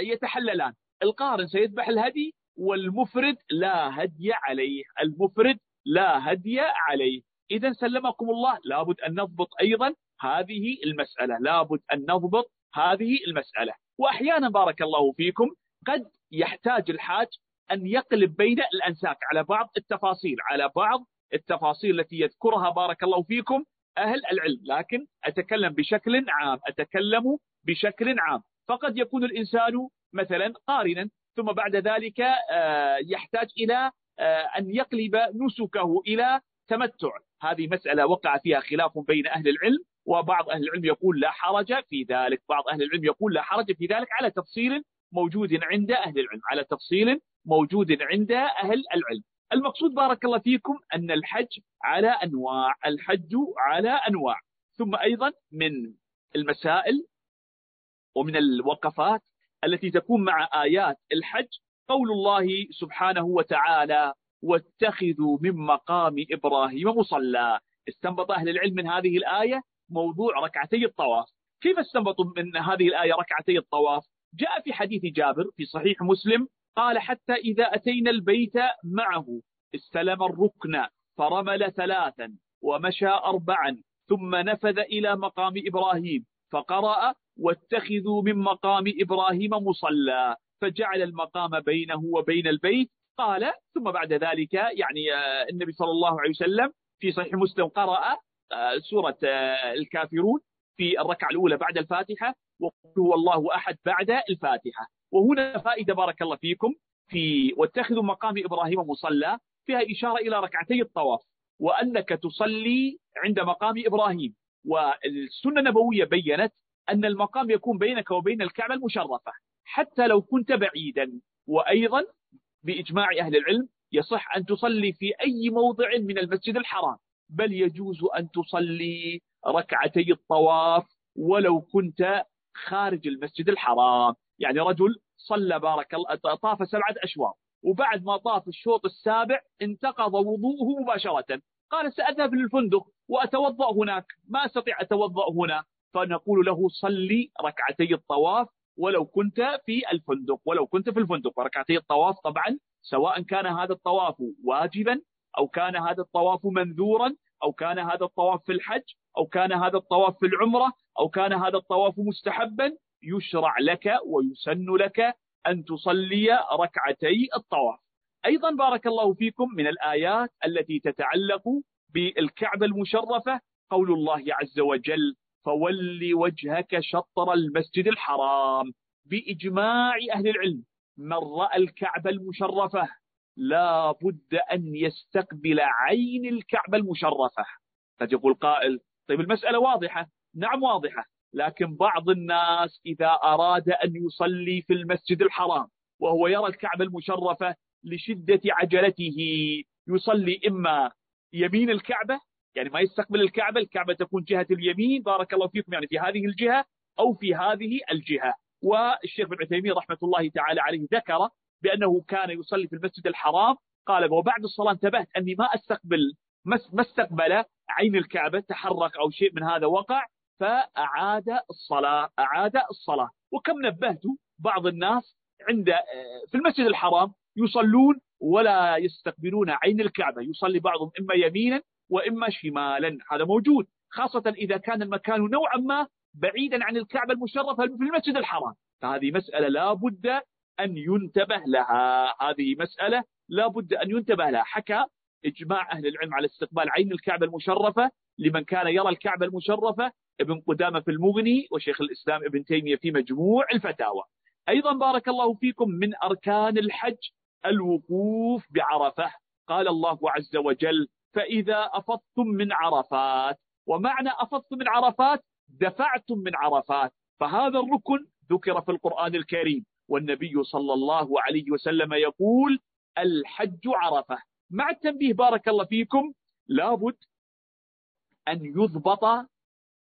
يتحللان. القارن سيذبح الهدي والمفرد لا هدي عليه. المفرد لا هدي عليه. إذا سلمكم الله لابد أن نضبط أيضا هذه المسألة. لابد أن نضبط هذه المسألة. وأحيانا بارك الله فيكم قد يحتاج الحاج أن يقلب بين الأنساك على بعض التفاصيل على بعض التفاصيل التي يذكرها بارك الله فيكم أهل العلم. لكن أتكلم بشكل عام أتكلم بشكل عام. فقد يكون الإنسان مثلا قارنا ثم بعد ذلك آه، يحتاج إلى آه، أن يقلب نسكه إلى تمتع. هذه مسألة وقع فيها خلاف بين أهل العلم. وبعض أهل العلم يقول لا حرج في ذلك. بعض أهل العلم يقول لا حرج في ذلك على تفصيل موجود عند أهل العلم على تفصيل موجود عند أهل العلم. المقصود بارك الله فيكم أن الحج على أنواع الحج على أنواع. ثم أيضا من المسائل ومن الوقفات التي تكون مع آيات الحج قول الله سبحانه وتعالى واتخذوا من مقام إبراهيم مصلى. استنبط أهل العلم من هذه الآية موضوع ركعتي الطواف. كيف استنبطوا من هذه الآية ركعتي الطواف؟ جاء في حديث جابر في صحيح مسلم قال حتى إذا أتينا البيت معه استلم الركن فرمل ثلاثا ومشى أربعا ثم نفذ إلى مقام إبراهيم فقرأ واتخذوا من مقام إبراهيم مصلى فجعل المقام بينه وبين البيت قال ثم بعد ذلك يعني آه، النبي صلى الله عليه وسلم في صحيح مسلم قرأ سورة آه، الكافرون في الركعة الأولى بعد الفاتحة وقل هو الله أحد بعد الفاتحة. وهنا فائدة بارك الله فيكم في واتخذوا مقام إبراهيم مصلى فيها إشارة إلى ركعتي الطواف وأنك تصلي عند مقام إبراهيم. والسنة النبوية بينت أن المقام يكون بينك وبين الكعبة المشرفة حتى لو كنت بعيدا. وأيضا بإجماع أهل العلم يصح أن تصلي في أي موضع من المسجد الحرام. بل يجوز أن تصلي ركعتي الطواف ولو كنت خارج المسجد الحرام. يعني رجل صلى بارك الله طاف سبعة أشواط وبعد ما طاف الشوط السابع انتقض وضوءه مباشرة. قال سأذهب للفندق وأتوضأ هناك. ما أستطيع أتوضأ هنا. فنقول له صلي ركعتي الطواف ولو كنت في الفندق ولو كنت في الفندق. وركعتي الطواف طبعا سواء كان هذا الطواف واجبا أو كان هذا الطواف منذورا أو كان هذا الطواف في الحج أو كان هذا الطواف في العمرة أو كان هذا الطواف مستحبا يشرع لك ويسن لك أن تصلي ركعتي الطواف. أيضا بارك الله فيكم من الآيات التي تتعلق بالكعبة المشرفة قول الله عز وجل فول وجهك شطر المسجد الحرام بإجماع أهل العلم من رأى الكعبة المشرفة لا بد أن يستقبل عين الكعبة المشرفة. قد يقول قائل طيب المسألة واضحة. نعم واضحة. لكن بعض الناس إذا أراد أن يصلي في المسجد الحرام وهو يرى الكعبة المشرفة لشدة عجلته يصلي إما يمين الكعبة يعني ما يستقبل الكعبة الكعبة تكون جهة اليمين بارك الله فيكم يعني في هذه الجهة أو في هذه الجهة. والشيخ بن عثيمين رحمة الله تعالى عليه ذكر بأنه كان يصلي في المسجد الحرام قال وبعد الصلاة انتبهت أني ما أستقبل ما استقبل عين الكعبة تحرك أو شيء من هذا وقع فأعاد الصلاة أعاد الصلاة. وكم نبهت بعض الناس عند في المسجد الحرام يصلون ولا يستقبلون عين الكعبة. يصلي بعضهم إما يمينا وإما شمالا. هذا موجود خاصة إذا كان المكان نوعا ما بعيدا عن الكعبة المشرفة في المسجد الحرام. فهذه مسألة لا بد أن ينتبه لها. هذه مسألة لا بد أن ينتبه لها. حكى إجماع أهل العلم على استقبال عين الكعبة المشرفة لمن كان يرى الكعبة المشرفة ابن قدامة في المغني وشيخ الإسلام ابن تيمية في مجموع الفتاوى. أيضا بارك الله فيكم من أركان الحج الوقوف بعرفة. قال الله عز وجل فإذا أفضتم من عرفات ومعنى أفضتم من عرفات دفعتم من عرفات فهذا الركن ذكر في القرآن الكريم. والنبي صلى الله عليه وسلم يقول الحج عرفة. مع التنبيه بارك الله فيكم لابد أن يضبط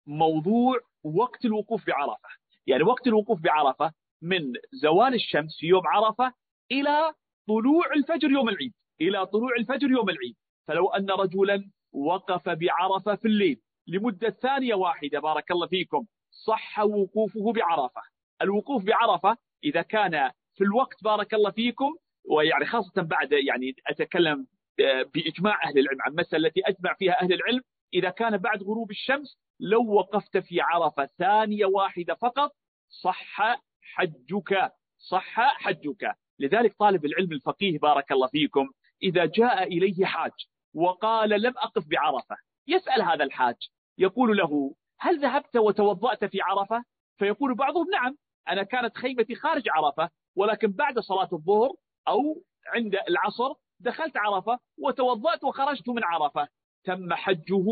موضوع وقت الوقوف بعرفة. يعني وقت الوقوف بعرفة من زوال الشمس في يوم عرفة إلى طلوع الفجر يوم العيد. إلى طلوع الفجر يوم العيد. فلو أن رجلا وقف بعرفة في الليل لمدة ثانية واحدة بارك الله فيكم صح وقوفه بعرفة. الوقوف بعرفة إذا كان في الوقت بارك الله فيكم ويعني خاصة بعد يعني أتكلم آه، بإجماع أهل العلم عن المسألة التي أجمع فيها أهل العلم إذا كان بعد غروب الشمس لو وقفت في عرفة ثانية واحدة فقط صح حجك صح حجك. لذلك طالب العلم الفقيه بارك الله فيكم إذا جاء إليه حاج وقال لم أقف بعرفة يسأل هذا الحاج يقول له هل ذهبت وتوضأت في عرفة؟ فيقول بعضهم نعم أنا كانت خيمتي خارج عرفة ولكن بعد صلاة الظهر أو عند العصر دخلت عرفة وتوضأت وخرجت من عرفة. تم حجه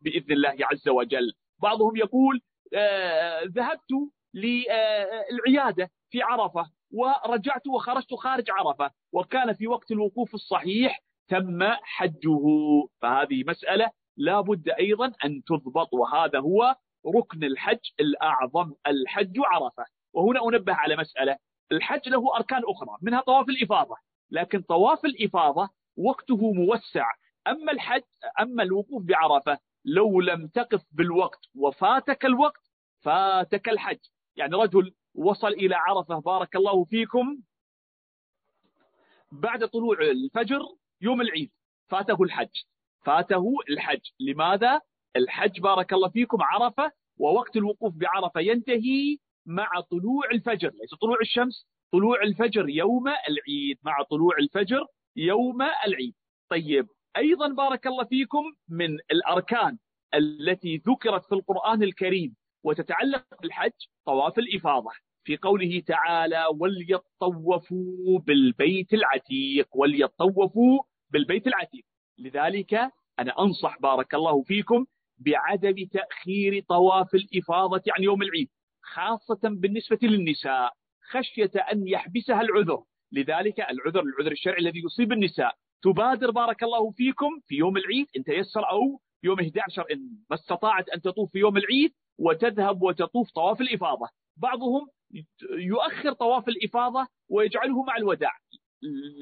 بإذن الله عز وجل. بعضهم يقول آه ذهبت للعيادة في عرفة ورجعت وخرجت خارج عرفة. وكان في وقت الوقوف الصحيح تم حجه. فهذه مسألة لا بد أيضا أن تضبط وهذا هو ركن الحج الأعظم الحج عرفة. وهنا أنبه على مسألة. الحج له أركان أخرى منها طواف الإفاضة. لكن طواف الإفاضة وقته موسع. أما الحج أما الوقوف بعرفة لو لم تقف بالوقت وفاتك الوقت فاتك الحج. يعني رجل وصل إلى عرفة بارك الله فيكم بعد طلوع الفجر يوم العيد فاته الحج. فاته الحج. لماذا؟ الحج بارك الله فيكم عرفة ووقت الوقوف بعرفة ينتهي مع طلوع الفجر ليس طلوع الشمس طلوع الفجر يوم العيد مع طلوع الفجر يوم العيد. طيب أيضا بارك الله فيكم من الأركان التي ذكرت في القرآن الكريم وتتعلق بالحج طواف الإفاضة في قوله تعالى وليطوفوا بالبيت العتيق وليطوفوا بالبيت العتيق. لذلك أنا أنصح بارك الله فيكم بعدم تأخير طواف الإفاضة عن يوم العيد. خاصة بالنسبة للنساء خشية أن يحبسها العذر. لذلك العذر العذر الشرعي الذي يصيب النساء. تبادر بارك الله فيكم في يوم العيد إن تيسر أو يوم 11 إن ما استطاعت أن تطوف في يوم العيد وتذهب وتطوف طواف الإفاضة. بعضهم يؤخر طواف الإفاضة ويجعله مع الوداع.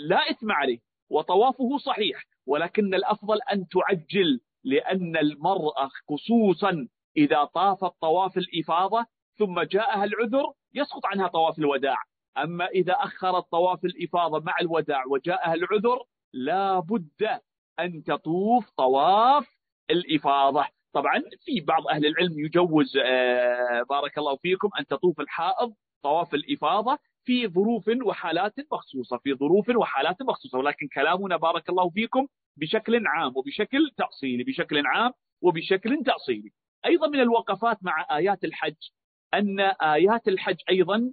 لا إثم عليه وطوافه صحيح. ولكن الأفضل أن تعجل لأن المرأة خصوصا إذا طافت طواف الإفاضة ثم جاءها العذر يسقط عنها طواف الوداع. أما إذا أخرت طواف الإفاضة مع الوداع وجاءها العذر لا بد أن تطوف طواف الإفاضة. طبعا في بعض أهل العلم يجوز آه، بارك الله فيكم أن تطوف الحائض طواف الإفاضة في ظروف وحالات مخصوصة في ظروف وحالات مخصوصة. ولكن كلامنا بارك الله فيكم بشكل عام وبشكل تأصيلي بشكل عام وبشكل تأصيلي. أيضا من الوقفات مع آيات الحج أن آيات الحج أيضا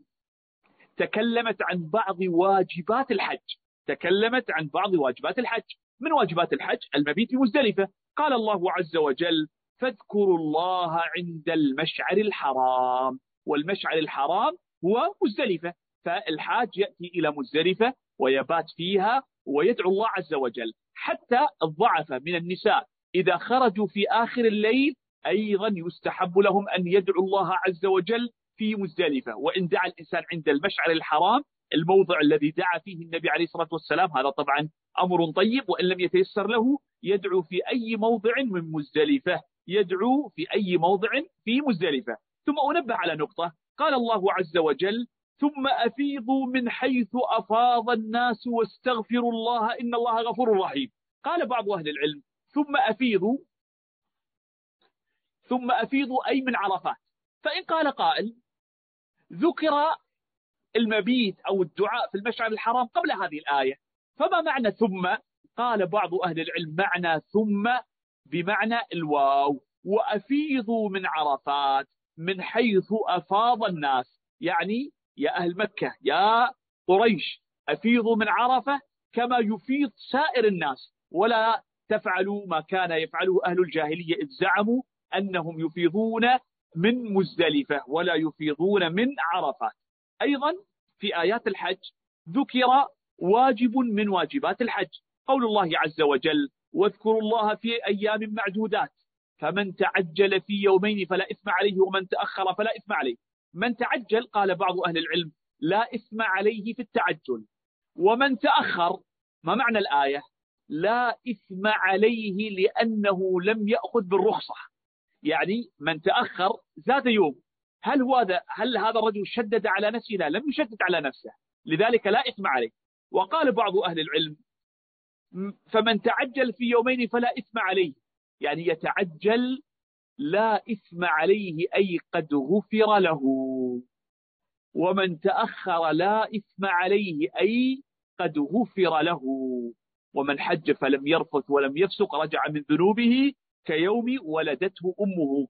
تكلمت عن بعض واجبات الحج. تكلمت عن بعض واجبات الحج. من واجبات الحج؟ المبيت في مزدلفة قال الله عز وجل فاذكروا الله عند المشعر الحرام. والمشعر الحرام هو مزدلفة. فالحاج يأتي إلى مزدلفة ويبات فيها ويدعو الله عز وجل. حتى الضعف من النساء. إذا خرجوا في آخر الليل أيضا يستحب لهم أن يدعوا الله عز وجل في مزدلفة. وإن دعا الإنسان عند المشعر الحرام الموضع الذي دعا فيه النبي عليه الصلاة والسلام هذا طبعا أمر طيب وإن لم يتيسر له يدعو في أي موضع من مزدلفة. يدعو في أي موضع في مزدلفة. ثم أنبه على نقطة. قال الله عز وجل ثم أفيضوا من حيث أفاض الناس واستغفروا الله إن الله غفور رحيم. قال بعض أهل العلم ثم أفيضوا ثم أفيضوا أي من عرفات. فإن قال قائل ذكر المبيت أو الدعاء في المشعر الحرام قبل هذه الآية. فما معنى ثم؟ قال بعض أهل العلم معنى ثم بمعنى الواو. وأفيضوا من عرفات من حيث أفاض الناس. يعني يا أهل مكة يا قريش أفيضوا من عرفة كما يفيض سائر الناس. ولا تفعلوا ما كان يفعله أهل الجاهلية إذ زعموا أنهم يفيضون من مزدلفة ولا يفيضون من عرفات. أيضا في آيات الحج ذكر واجب من واجبات الحج. قول الله عز وجل واذكروا الله في أيام معدودات فمن تعجل في يومين فلا إثم عليه ومن تأخر فلا إثم عليه. من تعجل قال بعض أهل العلم لا إثم عليه في التعجل. ومن تأخر ما معنى الآية؟ لا إثم عليه لأنه لم يأخذ بالرخصة. يعني من تأخر زاد يوم. هل هو هذا هل هذا الرجل شدد على نفسه؟ لا لم يشدد على نفسه. لذلك لا إثم عليه. وقال بعض أهل العلم فمن تعجل في يومين فلا إثم عليه. يعني يتعجل لا إثم عليه أي قد غفر له. ومن تأخر لا إثم عليه أي قد غفر له. ومن حج فلم يرفث ولم يفسق رجع من ذنوبه كيوم ولدته أمه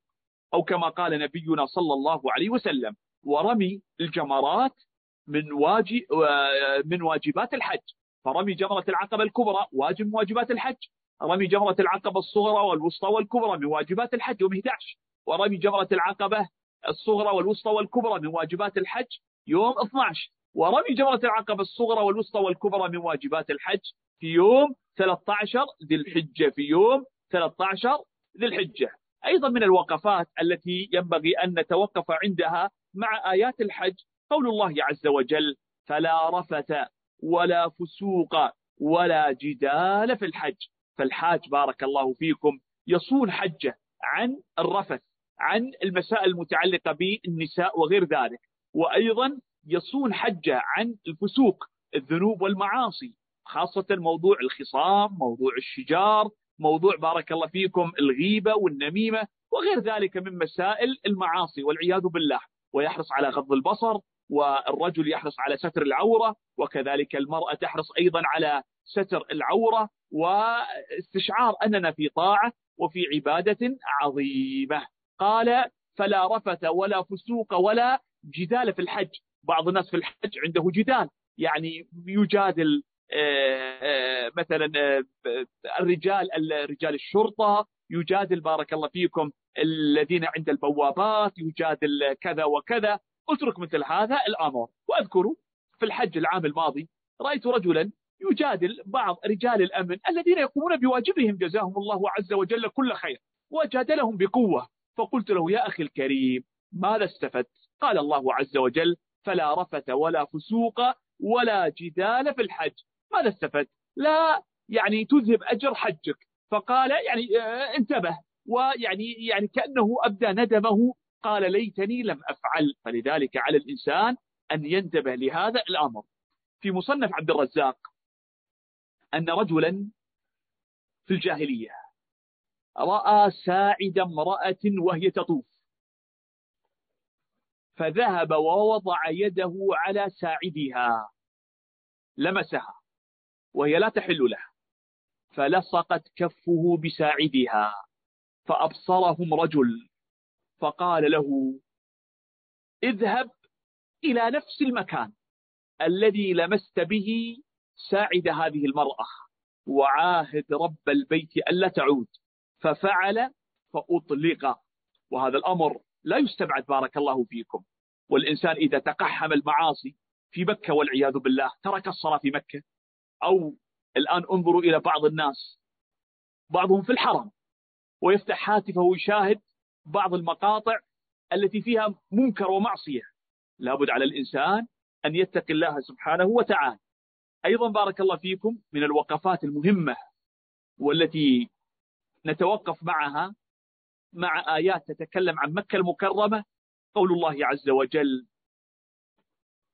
أو كما قال نبينا صلى الله عليه وسلم ورمي الجمرات من واجب من واجبات الحج. فرمي جمرة العقبة الكبرى واجب من واجبات الحج. رمي جمرة العقبة الصغرى والوسطى والكبرى من واجبات الحج يوم 11 ورمي جمرة العقبة الصغرى والوسطى والكبرى من واجبات الحج يوم 12 ورمي جمرة العقبة الصغرى والوسطى والكبرى من واجبات الحج في يوم 13 ذي الحجة في يوم 13 ذي الحجة. أيضا من الوقفات التي ينبغي أن نتوقف عندها مع آيات الحج قول الله عز وجل فلا رفث ولا فسوق ولا جدال في الحج. فالحاج بارك الله فيكم يصون حجه عن الرفث عن المسائل المتعلقة بالنساء وغير ذلك وأيضا يصون حجه عن الفسوق الذنوب والمعاصي خاصة موضوع الخصام موضوع الشجار موضوع بارك الله فيكم الغيبة والنميمة وغير ذلك من مسائل المعاصي والعياذ بالله. ويحرص على غض البصر والرجل يحرص على ستر العورة وكذلك المرأة تحرص أيضا على ستر العورة واستشعار أننا في طاعة وفي عبادة عظيمة. قال فلا رفث ولا فسوق ولا جدال في الحج. بعض الناس في الحج عنده جدال يعني يجادل مثلا آه، الرجال رجال الشرطة يجادل بارك الله فيكم الذين عند البوابات يجادل كذا وكذا. اترك مثل هذا الأمر. وأذكر في الحج العام الماضي رأيت رجلا يجادل بعض رجال الأمن الذين يقومون بواجبهم جزاهم الله عز وجل كل خير وجادلهم بقوة. فقلت له يا أخي الكريم ماذا استفدت؟ قال الله عز وجل فلا رفت ولا فسوق ولا جدال في الحج. ماذا استفدت؟ لا يعني تذهب أجر حجك. فقال يعني آه، انتبه. ويعني يعني كأنه أبدى ندمه. قال ليتني لم أفعل. فلذلك على الإنسان أن ينتبه لهذا الأمر. في مصنف عبد الرزاق أن رجلا في الجاهلية رأى ساعد امرأة وهي تطوف. فذهب ووضع يده على ساعدها لمسها. وهي لا تحل له فلصقت كفه بساعدها فأبصرهم رجل فقال له اذهب إلى نفس المكان الذي لمست به ساعد هذه المرأة وعاهد رب البيت ألا تعود. ففعل فأطلق. وهذا الأمر لا يستبعد بارك الله فيكم. والإنسان إذا تقحم المعاصي في مكة والعياذ بالله ترك الصلاة في مكة أو الآن انظروا إلى بعض الناس. بعضهم في الحرم ويفتح هاتفه ويشاهد بعض المقاطع التي فيها منكر ومعصية. لابد على الإنسان أن يتقي الله سبحانه وتعالى. أيضا بارك الله فيكم من الوقفات المهمة والتي نتوقف معها مع آيات تتكلم عن مكة المكرمة. قول الله عز وجل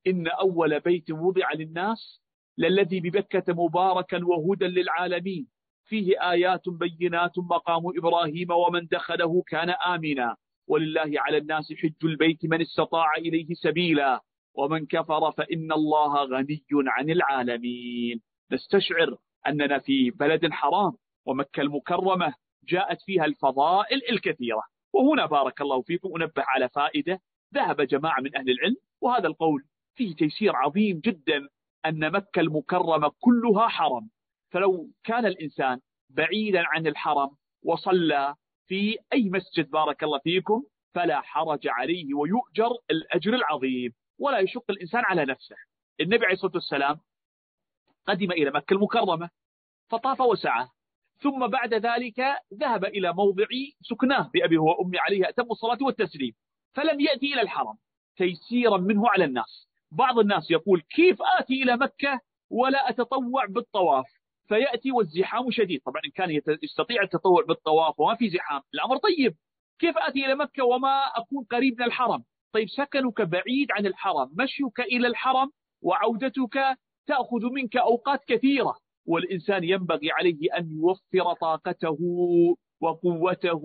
إن أول بيت وضع للناس للذي ببكة مباركا وهدى للعالمين. فيه آيات بينات مقام إبراهيم ومن دخله كان آمنا. ولله على الناس حج البيت من استطاع إليه سبيلا. ومن كفر فإن الله غني عن العالمين. نستشعر أننا في بلد حرام ومكة المكرمة جاءت فيها الفضائل الكثيرة. وهنا بارك الله فيكم أنبه على فائدة. ذهب جماعة من أهل العلم وهذا القول فيه تيسير عظيم جدا. أن مكة المكرمة كلها حرم. فلو كان الإنسان بعيدا عن الحرم وصلى في أي مسجد بارك الله فيكم فلا حرج عليه ويؤجر الأجر العظيم ولا يشق الإنسان على نفسه. النبي عليه الصلاة والسلام قدم إلى مكة المكرمة فطاف وسعى. ثم بعد ذلك ذهب إلى موضع سكناه بأبي وأمي عليه أتم الصلاة والتسليم فلم يأتي إلى الحرم. تيسيرا منه على الناس. بعض الناس يقول كيف آتي إلى مكة ولا أتطوع بالطواف؟ فيأتي والزحام شديد. طبعا إن كان يستطيع التطوع بالطواف وما في زحام الأمر طيب. كيف آتي إلى مكة وما أكون قريب من الحرم؟ طيب سكنك بعيد عن الحرم مشيك إلى الحرم وعودتك تأخذ منك أوقات كثيرة والإنسان ينبغي عليه أن يوفر طاقته وقوته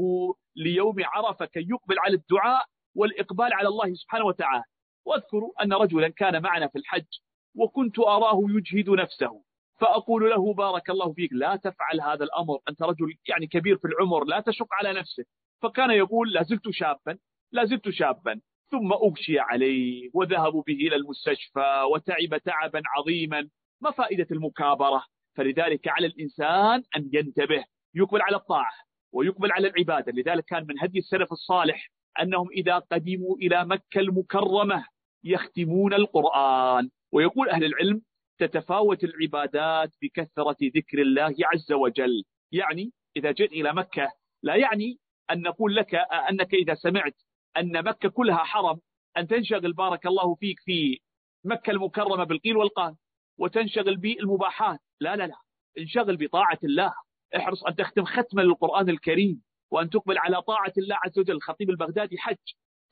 ليوم عرفة كي يقبل على الدعاء والإقبال على الله سبحانه وتعالى. واذكر أن رجلا كان معنا في الحج وكنت أراه يجهد نفسه فأقول له بارك الله فيك لا تفعل هذا الأمر أنت رجل يعني كبير في العمر لا تشق على نفسك. فكان يقول لا زلت شابا لا زلت شابا. ثم أغشي عليه وذهبوا به إلى المستشفى وتعب تعبا عظيما. ما فائدة المكابرة؟ فلذلك على الإنسان أن ينتبه. يقبل على الطاعة ويقبل على العبادة. لذلك كان من هدي السلف الصالح أنهم إذا قدموا إلى مكة المكرمة يختمون القرآن. ويقول أهل العلم تتفاوت العبادات بكثرة ذكر الله عز وجل. يعني إذا جئت إلى مكة لا يعني أن نقول لك أنك إذا سمعت أن مكة كلها حرم أن تنشغل بارك الله فيك في مكة المكرمة بالقيل والقال وتنشغل بالمباحات. لا لا لا. انشغل بطاعة الله. احرص أن تختم ختمة للقرآن الكريم وأن تقبل على طاعة الله عز وجل الخطيب البغدادي حج.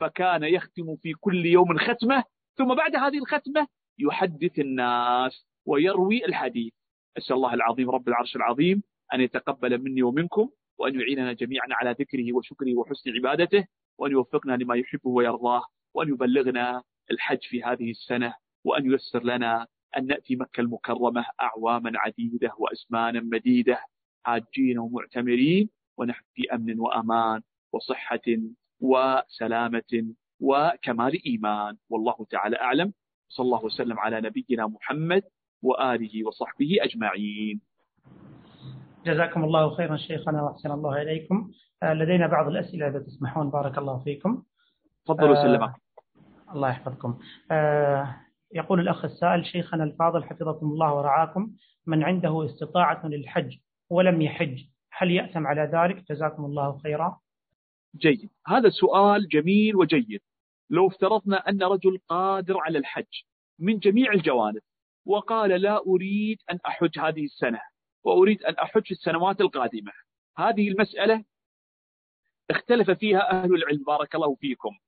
فكان يختم في كل يوم ختمة ثم بعد هذه الختمة يحدث الناس ويروي الحديث. أسأل الله العظيم رب العرش العظيم أن يتقبل مني ومنكم وأن يعيننا جميعا على ذكره وشكره وحسن عبادته وأن يوفقنا لما يحبه ويرضاه وأن يبلغنا الحج في هذه السنة وأن ييسر لنا أن نأتي مكة المكرمة أعواما عديدة وأزمانا مديدة حاجين ومعتمرين ونحن في أمن وأمان وصحة وسلامة وكمال إيمان. والله تعالى أعلم. صلى الله وسلم على نبينا محمد وآله وصحبه أجمعين. جزاكم الله خيرا شيخنا وأحسن الله إليكم. آه، لدينا بعض الأسئلة إذا تسمحون. بارك الله فيكم. تفضلوا آه الله يحفظكم. آه يقول الأخ السائل شيخنا الفاضل حفظكم الله ورعاكم. من عنده استطاعة للحج ولم يحج هل يأثم على ذلك؟ جزاكم الله خيرا. جيد. هذا سؤال جميل وجيد. لو افترضنا أن رجل قادر على الحج من جميع الجوانب وقال لا أريد أن أحج هذه السنة وأريد أن أحج السنوات القادمة هذه المسألة اختلف فيها أهل العلم. بارك الله فيكم.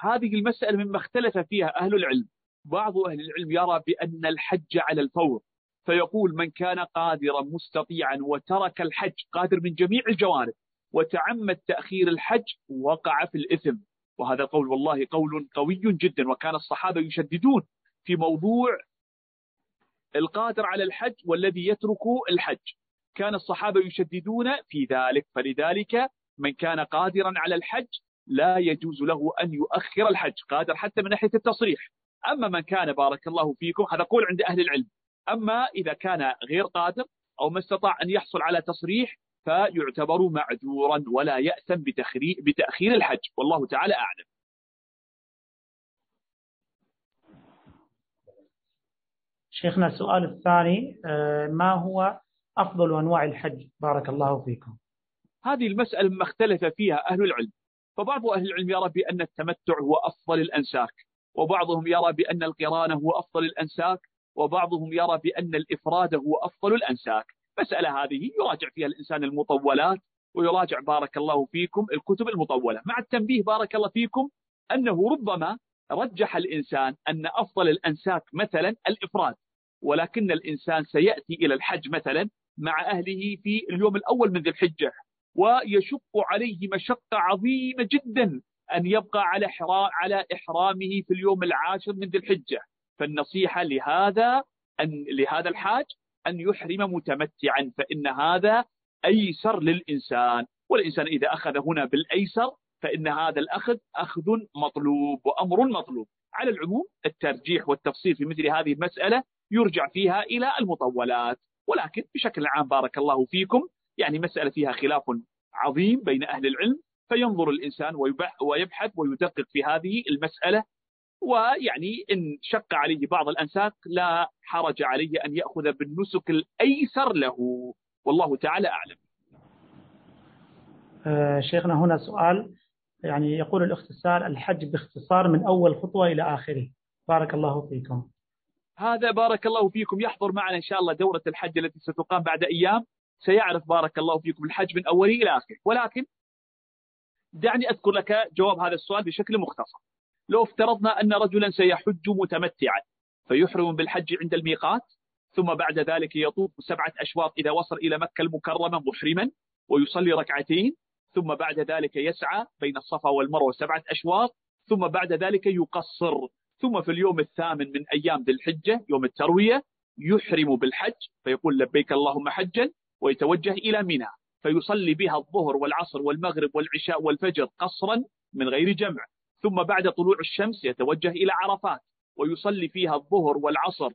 هذه المسألة مما اختلف فيها أهل العلم. بعض أهل العلم يرى بأن الحج على الفور فيقول من كان قادرا مستطيعا وترك الحج قادر من جميع الجوانب وتعمد تأخير الحج وقع في الإثم. وهذا القول والله قول قوي جدا وكان الصحابة يشددون في موضوع القادر على الحج والذي يترك الحج. كان الصحابة يشددون في ذلك فلذلك من كان قادرا على الحج لا يجوز له أن يؤخر الحج قادر حتى من ناحية التصريح. أما من كان بارك الله فيكم هذا قول عند أهل العلم. أما إذا كان غير قادر أو ما استطاع أن يحصل على تصريح فيعتبر معذورا ولا يأثم بتأخير الحج. والله تعالى أعلم. شيخنا السؤال الثاني آه، ما هو أفضل أنواع الحج؟ بارك الله فيكم. هذه المسألة ما اختلف فيها أهل العلم. فبعض أهل العلم يرى بأن التمتع هو أفضل الأنساك وبعضهم يرى بأن القران هو أفضل الأنساك وبعضهم يرى بأن الإفراد هو أفضل الأنساك. مسألة هذه يراجع فيها الإنسان المطولات ويراجع بارك الله فيكم الكتب المطولة. مع التنبيه بارك الله فيكم أنه ربما رجح الإنسان أن أفضل الأنساك مثلا الإفراد ولكن الإنسان سيأتي إلى الحج مثلا مع أهله في اليوم الأول من ذي الحجة ويشق عليه مشقة عظيمة جدا أن يبقى على على إحرامه في اليوم العاشر من ذي الحجة. فالنصيحة لهذا أن لهذا الحاج أن يحرم متمتعا فإن هذا أيسر للإنسان. والإنسان إذا أخذ هنا بالأيسر فإن هذا الأخذ أخذ مطلوب وأمر مطلوب. على العموم الترجيح والتفصيل في مثل هذه المسألة يرجع فيها إلى المطولات. ولكن بشكل عام بارك الله فيكم يعني مسألة فيها خلاف عظيم بين أهل العلم فينظر الإنسان ويبحث ويدقق في هذه المسألة ويعني إن شق عليه بعض الأنساك لا حرج عليه أن يأخذ بالنسك الأيسر له. والله تعالى أعلم. آه شيخنا هنا سؤال يعني يقول السائل الحج باختصار من أول خطوة إلى آخره. بارك الله فيكم. هذا بارك الله فيكم. يحضر معنا إن شاء الله دورة الحج التي ستقام بعد أيام. سيعرف بارك الله فيكم الحج من أوله إلى آخره. ولكن دعني أذكر لك جواب هذا السؤال بشكل مختصر. لو افترضنا أن رجلا سيحج متمتعا فيحرم بالحج عند الميقات ثم بعد ذلك يطوف سبعة أشواط إذا وصل إلى مكة المكرمة محرما ويصلي ركعتين ثم بعد ذلك يسعى بين الصفا والمروة سبعة أشواط ثم بعد ذلك يقصر ثم في اليوم الثامن من أيام ذي الحجة يوم التروية يحرم بالحج فيقول لبيك اللهم حجا ويتوجه إلى منى فيصلي بها الظهر والعصر والمغرب والعشاء والفجر قصرا من غير جمع. ثم بعد طلوع الشمس يتوجه إلى عرفات ويصلي فيها الظهر والعصر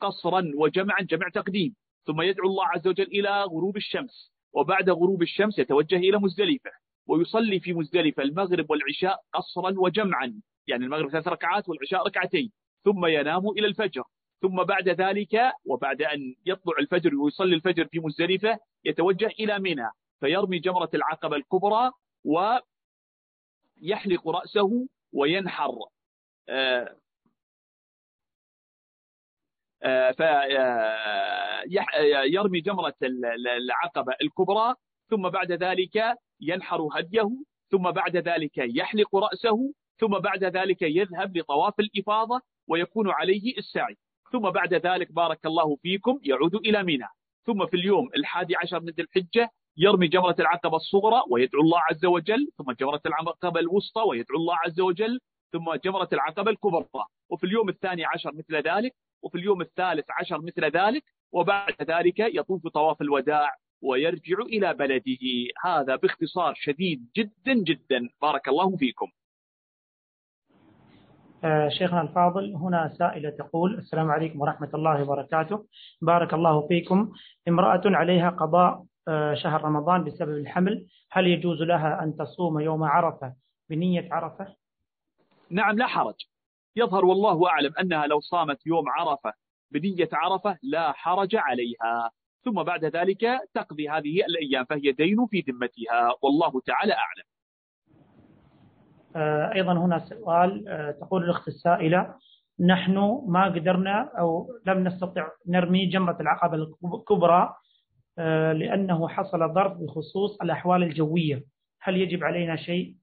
قصرا وجمعا جمع تقديم. ثم يدعو الله عز وجل إلى غروب الشمس. وبعد غروب الشمس يتوجه إلى مزدلفة. ويصلي في مزدلفة المغرب والعشاء قصرا وجمعا. يعني المغرب ثلاث ركعات والعشاء ركعتين. ثم ينام إلى الفجر. ثم بعد ذلك وبعد أن يطلع الفجر ويصلي الفجر في مزدلفة يتوجه إلى منى. فيرمي جمرة العقبة الكبرى ويحلق رأسه وينحر. آه، آه، فيرمي جمرة العقبة الكبرى ثم بعد ذلك ينحر هديه ثم بعد ذلك يحلق رأسه ثم بعد ذلك يذهب لطواف الإفاضة ويكون عليه السعي. ثم بعد ذلك بارك الله فيكم يعود إلى منى ثم في اليوم الحادي عشر من ذي الحجة يرمي جمرة العقبة الصغرى ويدعو الله عز وجل ثم جمرة العقبة الوسطى ويدعو الله عز وجل ثم جمرة العقبة الكبرى. وفي اليوم الثاني عشر مثل ذلك وفي اليوم الثالث عشر مثل ذلك وبعد ذلك يطوف طواف الوداع ويرجع إلى بلده. هذا باختصار شديد جدا جدا. بارك الله فيكم. آه، شيخنا الفاضل هنا سائلة تقول السلام عليكم ورحمة الله وبركاته. بارك الله فيكم. امرأة عليها قضاء شهر رمضان بسبب الحمل. هل يجوز لها أن تصوم يوم عرفة بنية عرفة؟ نعم لا حرج. يظهر والله أعلم أنها لو صامت يوم عرفة بنية عرفة لا حرج عليها. ثم بعد ذلك تقضي هذه الأيام فهي دين في ذمتها. والله تعالى أعلم. آه، أيضا هنا سؤال آه، تقول الأخت السائلة نحن ما قدرنا أو لم نستطع نرمي جمرة العقبة الكبرى آه، لأنه حصل ضرب بخصوص الأحوال الجوية. هل يجب علينا شيء؟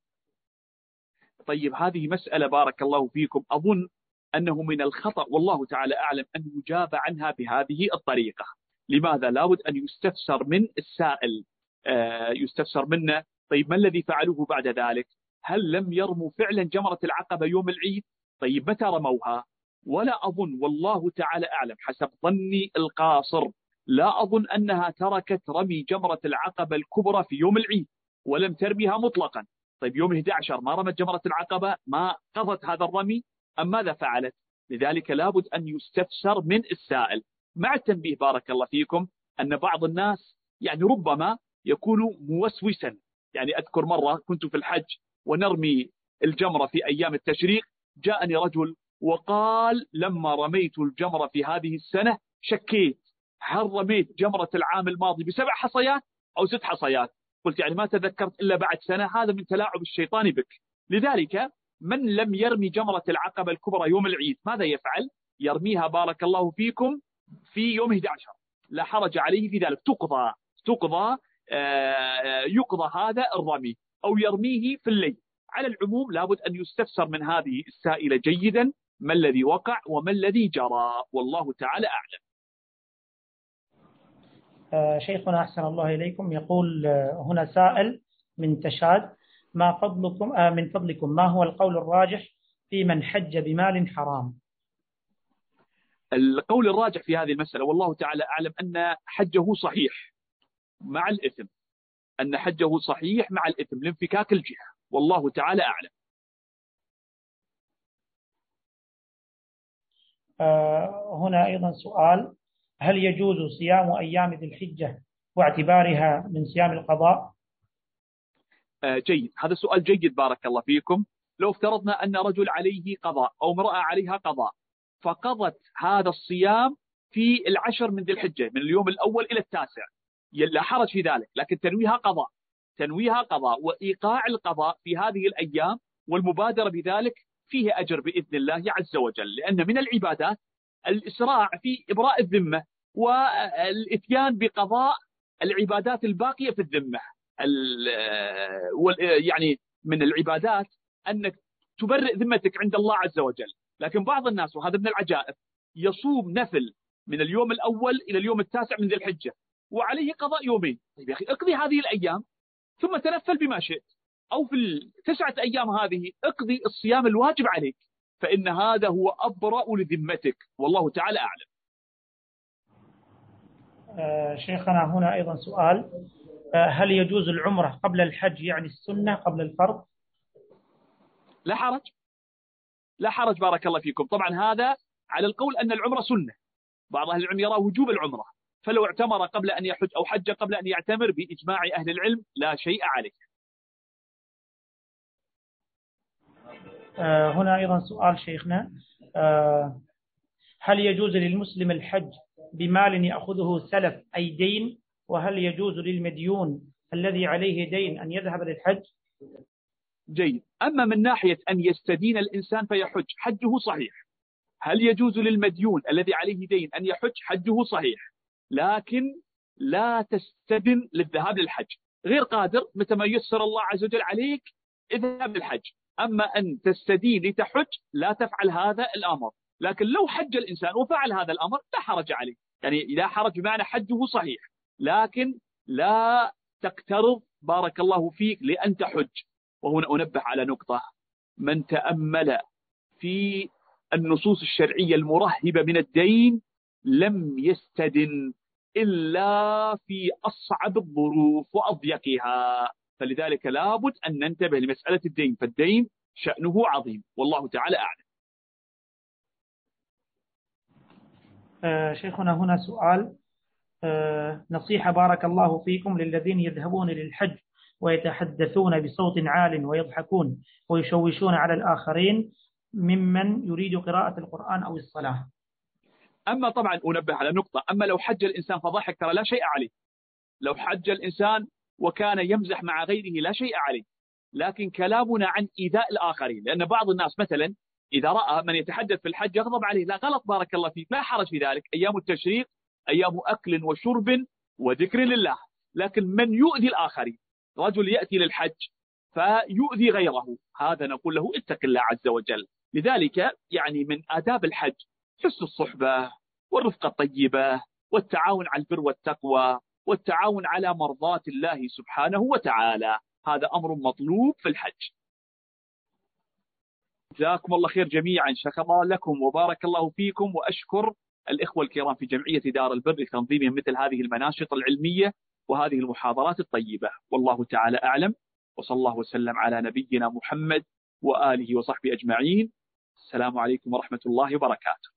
طيب هذه مسألة بارك الله فيكم. أظن أنه من الخطأ والله تعالى أعلم أن يجاب عنها بهذه الطريقة. لماذا؟ لابد أن يستفسر من السائل. يستفسر منه. طيب ما الذي فعلوه بعد ذلك؟ هل لم يرموا فعلا جمرة العقبة يوم العيد؟ طيب متى رموها؟ ولا أظن والله تعالى أعلم حسب ظني القاصر. لا أظن أنها تركت رمي جمرة العقبة الكبرى في يوم العيد ولم ترميها مطلقا. طيب يوم 11 ما رمت جمرة العقبة؟ ما قضت هذا الرمي أم ماذا فعلت؟ لذلك لابد أن يستفسر من السائل. مع التنبيه بارك الله فيكم أن بعض الناس يعني ربما يكون موسوسا. يعني أذكر مرة كنت في الحج ونرمي الجمرة في أيام التشريق جاءني رجل وقال لما رميت الجمرة في هذه السنة شكيت. هل رميت جمرة العام الماضي بسبع حصيات أو ست حصيات؟ قلت يعني ما تذكرت إلا بعد سنة هذا من تلاعب الشيطان بك. لذلك من لم يرمي جمرة العقبة الكبرى يوم العيد ماذا يفعل؟ يرميها بارك الله فيكم في يوم 11 لا حرج عليه في ذلك. تقضى تقضى آه، يقضى هذا الرمي أو يرميه في الليل. على العموم لابد أن يستفسر من هذه السائلة جيدا ما الذي وقع وما الذي جرى؟ والله تعالى أعلم. شيخنا أحسن الله إليكم يقول آه، هنا سائل من تشاد ما فضلكم آه، من فضلكم ما هو القول الراجح في من حج بمال حرام؟ القول الراجح في هذه المسألة والله تعالى أعلم أن حجه صحيح مع الإثم أن حجه صحيح مع الإثم لانفكاك الجهة والله تعالى أعلم. آه هنا أيضا سؤال هل يجوز صيام أيام ذي الحجة واعتبارها من صيام القضاء؟ آه جيد. هذا سؤال جيد بارك الله فيكم. لو افترضنا أن رجل عليه قضاء أو امرأة عليها قضاء فقضت هذا الصيام في العشر من ذي الحجة من اليوم الأول إلى التاسع. لا حرج في ذلك لكن تنويها قضاء. تنويها قضاء وإيقاع القضاء في هذه الأيام والمبادرة بذلك فيه أجر بإذن الله عز وجل لأن من العبادات الإسراع في إبراء الذمة. والإتيان بقضاء العبادات الباقية في الذمة. يعني من العبادات أنك تبرئ ذمتك عند الله عز وجل. لكن بعض الناس وهذا من العجائب يصوم نفل من اليوم الأول إلى اليوم التاسع من ذي الحجة وعليه قضاء يومين. طيب يا أخي اقضي هذه الأيام ثم تنفل بما شئت. أو في التسعة أيام هذه اقضي الصيام الواجب عليك فإن هذا هو أبرأ لذمتك والله تعالى أعلم. آه شيخنا هنا أيضا سؤال آه هل يجوز العمرة قبل الحج يعني السنة قبل الفرض؟ لا حرج. لا حرج بارك الله فيكم. طبعا هذا على القول أن العمرة سنة. بعض أهل العلم يرى وجوب العمرة. فلو اعتمر قبل أن يحج أو حج قبل أن يعتمر بإجماع أهل العلم لا شيء عليه. آه هنا أيضا سؤال شيخنا آه هل يجوز للمسلم الحج بمال يأخذه سلف أي دين وهل يجوز للمديون الذي عليه دين أن يذهب للحج؟ جيد. أما من ناحية أن يستدين الإنسان فيحج حجه صحيح. هل يجوز للمديون الذي عليه دين أن يحج؟ حجه صحيح. لكن لا تستدن للذهاب للحج. غير قادر متى ما يسر الله عز وجل عليك اذهب للحج. أما أن تستدين لتحج لا تفعل هذا الأمر. لكن لو حج الإنسان وفعل هذا الأمر لا حرج عليه. يعني لا حرج بمعنى حجه صحيح. لكن لا تقترض بارك الله فيك لأن تحج. وهنا أنبه على نقطة. من تأمل في النصوص الشرعية المرهبة من الدين لم يستدن إلا في أصعب الظروف وأضيقها. فلذلك لابد أن ننتبه لمسألة الدين. فالدين شأنه عظيم. والله تعالى أعلم آه شيخنا هنا سؤال آه نصيحة بارك الله فيكم للذين يذهبون للحج ويتحدثون بصوت عال ويضحكون ويشوشون على الآخرين ممن يريد قراءة القرآن أو الصلاة. أما طبعا أنبه على نقطة أما لو حج الإنسان فضحك ترى لا شيء عليه. لو حج الإنسان وكان يمزح مع غيره لا شيء عليه. لكن كلامنا عن إيذاء الآخرين لأن بعض الناس مثلا إذا رأى من يتحدث في الحج يغضب عليه. لا غلط بارك الله فيك. لا حرج في ذلك. أيام التشريق أيام أكل وشرب وذكر لله. لكن من يؤذي الآخرين رجل يأتي للحج فيؤذي غيره. هذا نقول له اتق الله عز وجل. لذلك يعني من آداب الحج حسن الصحبة والرفقة الطيبة والتعاون على البر والتقوى والتعاون على مرضاة الله سبحانه وتعالى. هذا أمر مطلوب في الحج. جزاكم الله خير جميعا. شكر الله لكم وبارك الله فيكم. وأشكر الإخوة الكرام في جمعية دار البر لتنظيمهم مثل هذه المناشط العلمية وهذه المحاضرات الطيبة. والله تعالى أعلم. وصلى الله وسلم على نبينا محمد وآله وصحبه أجمعين. السلام عليكم ورحمة الله وبركاته.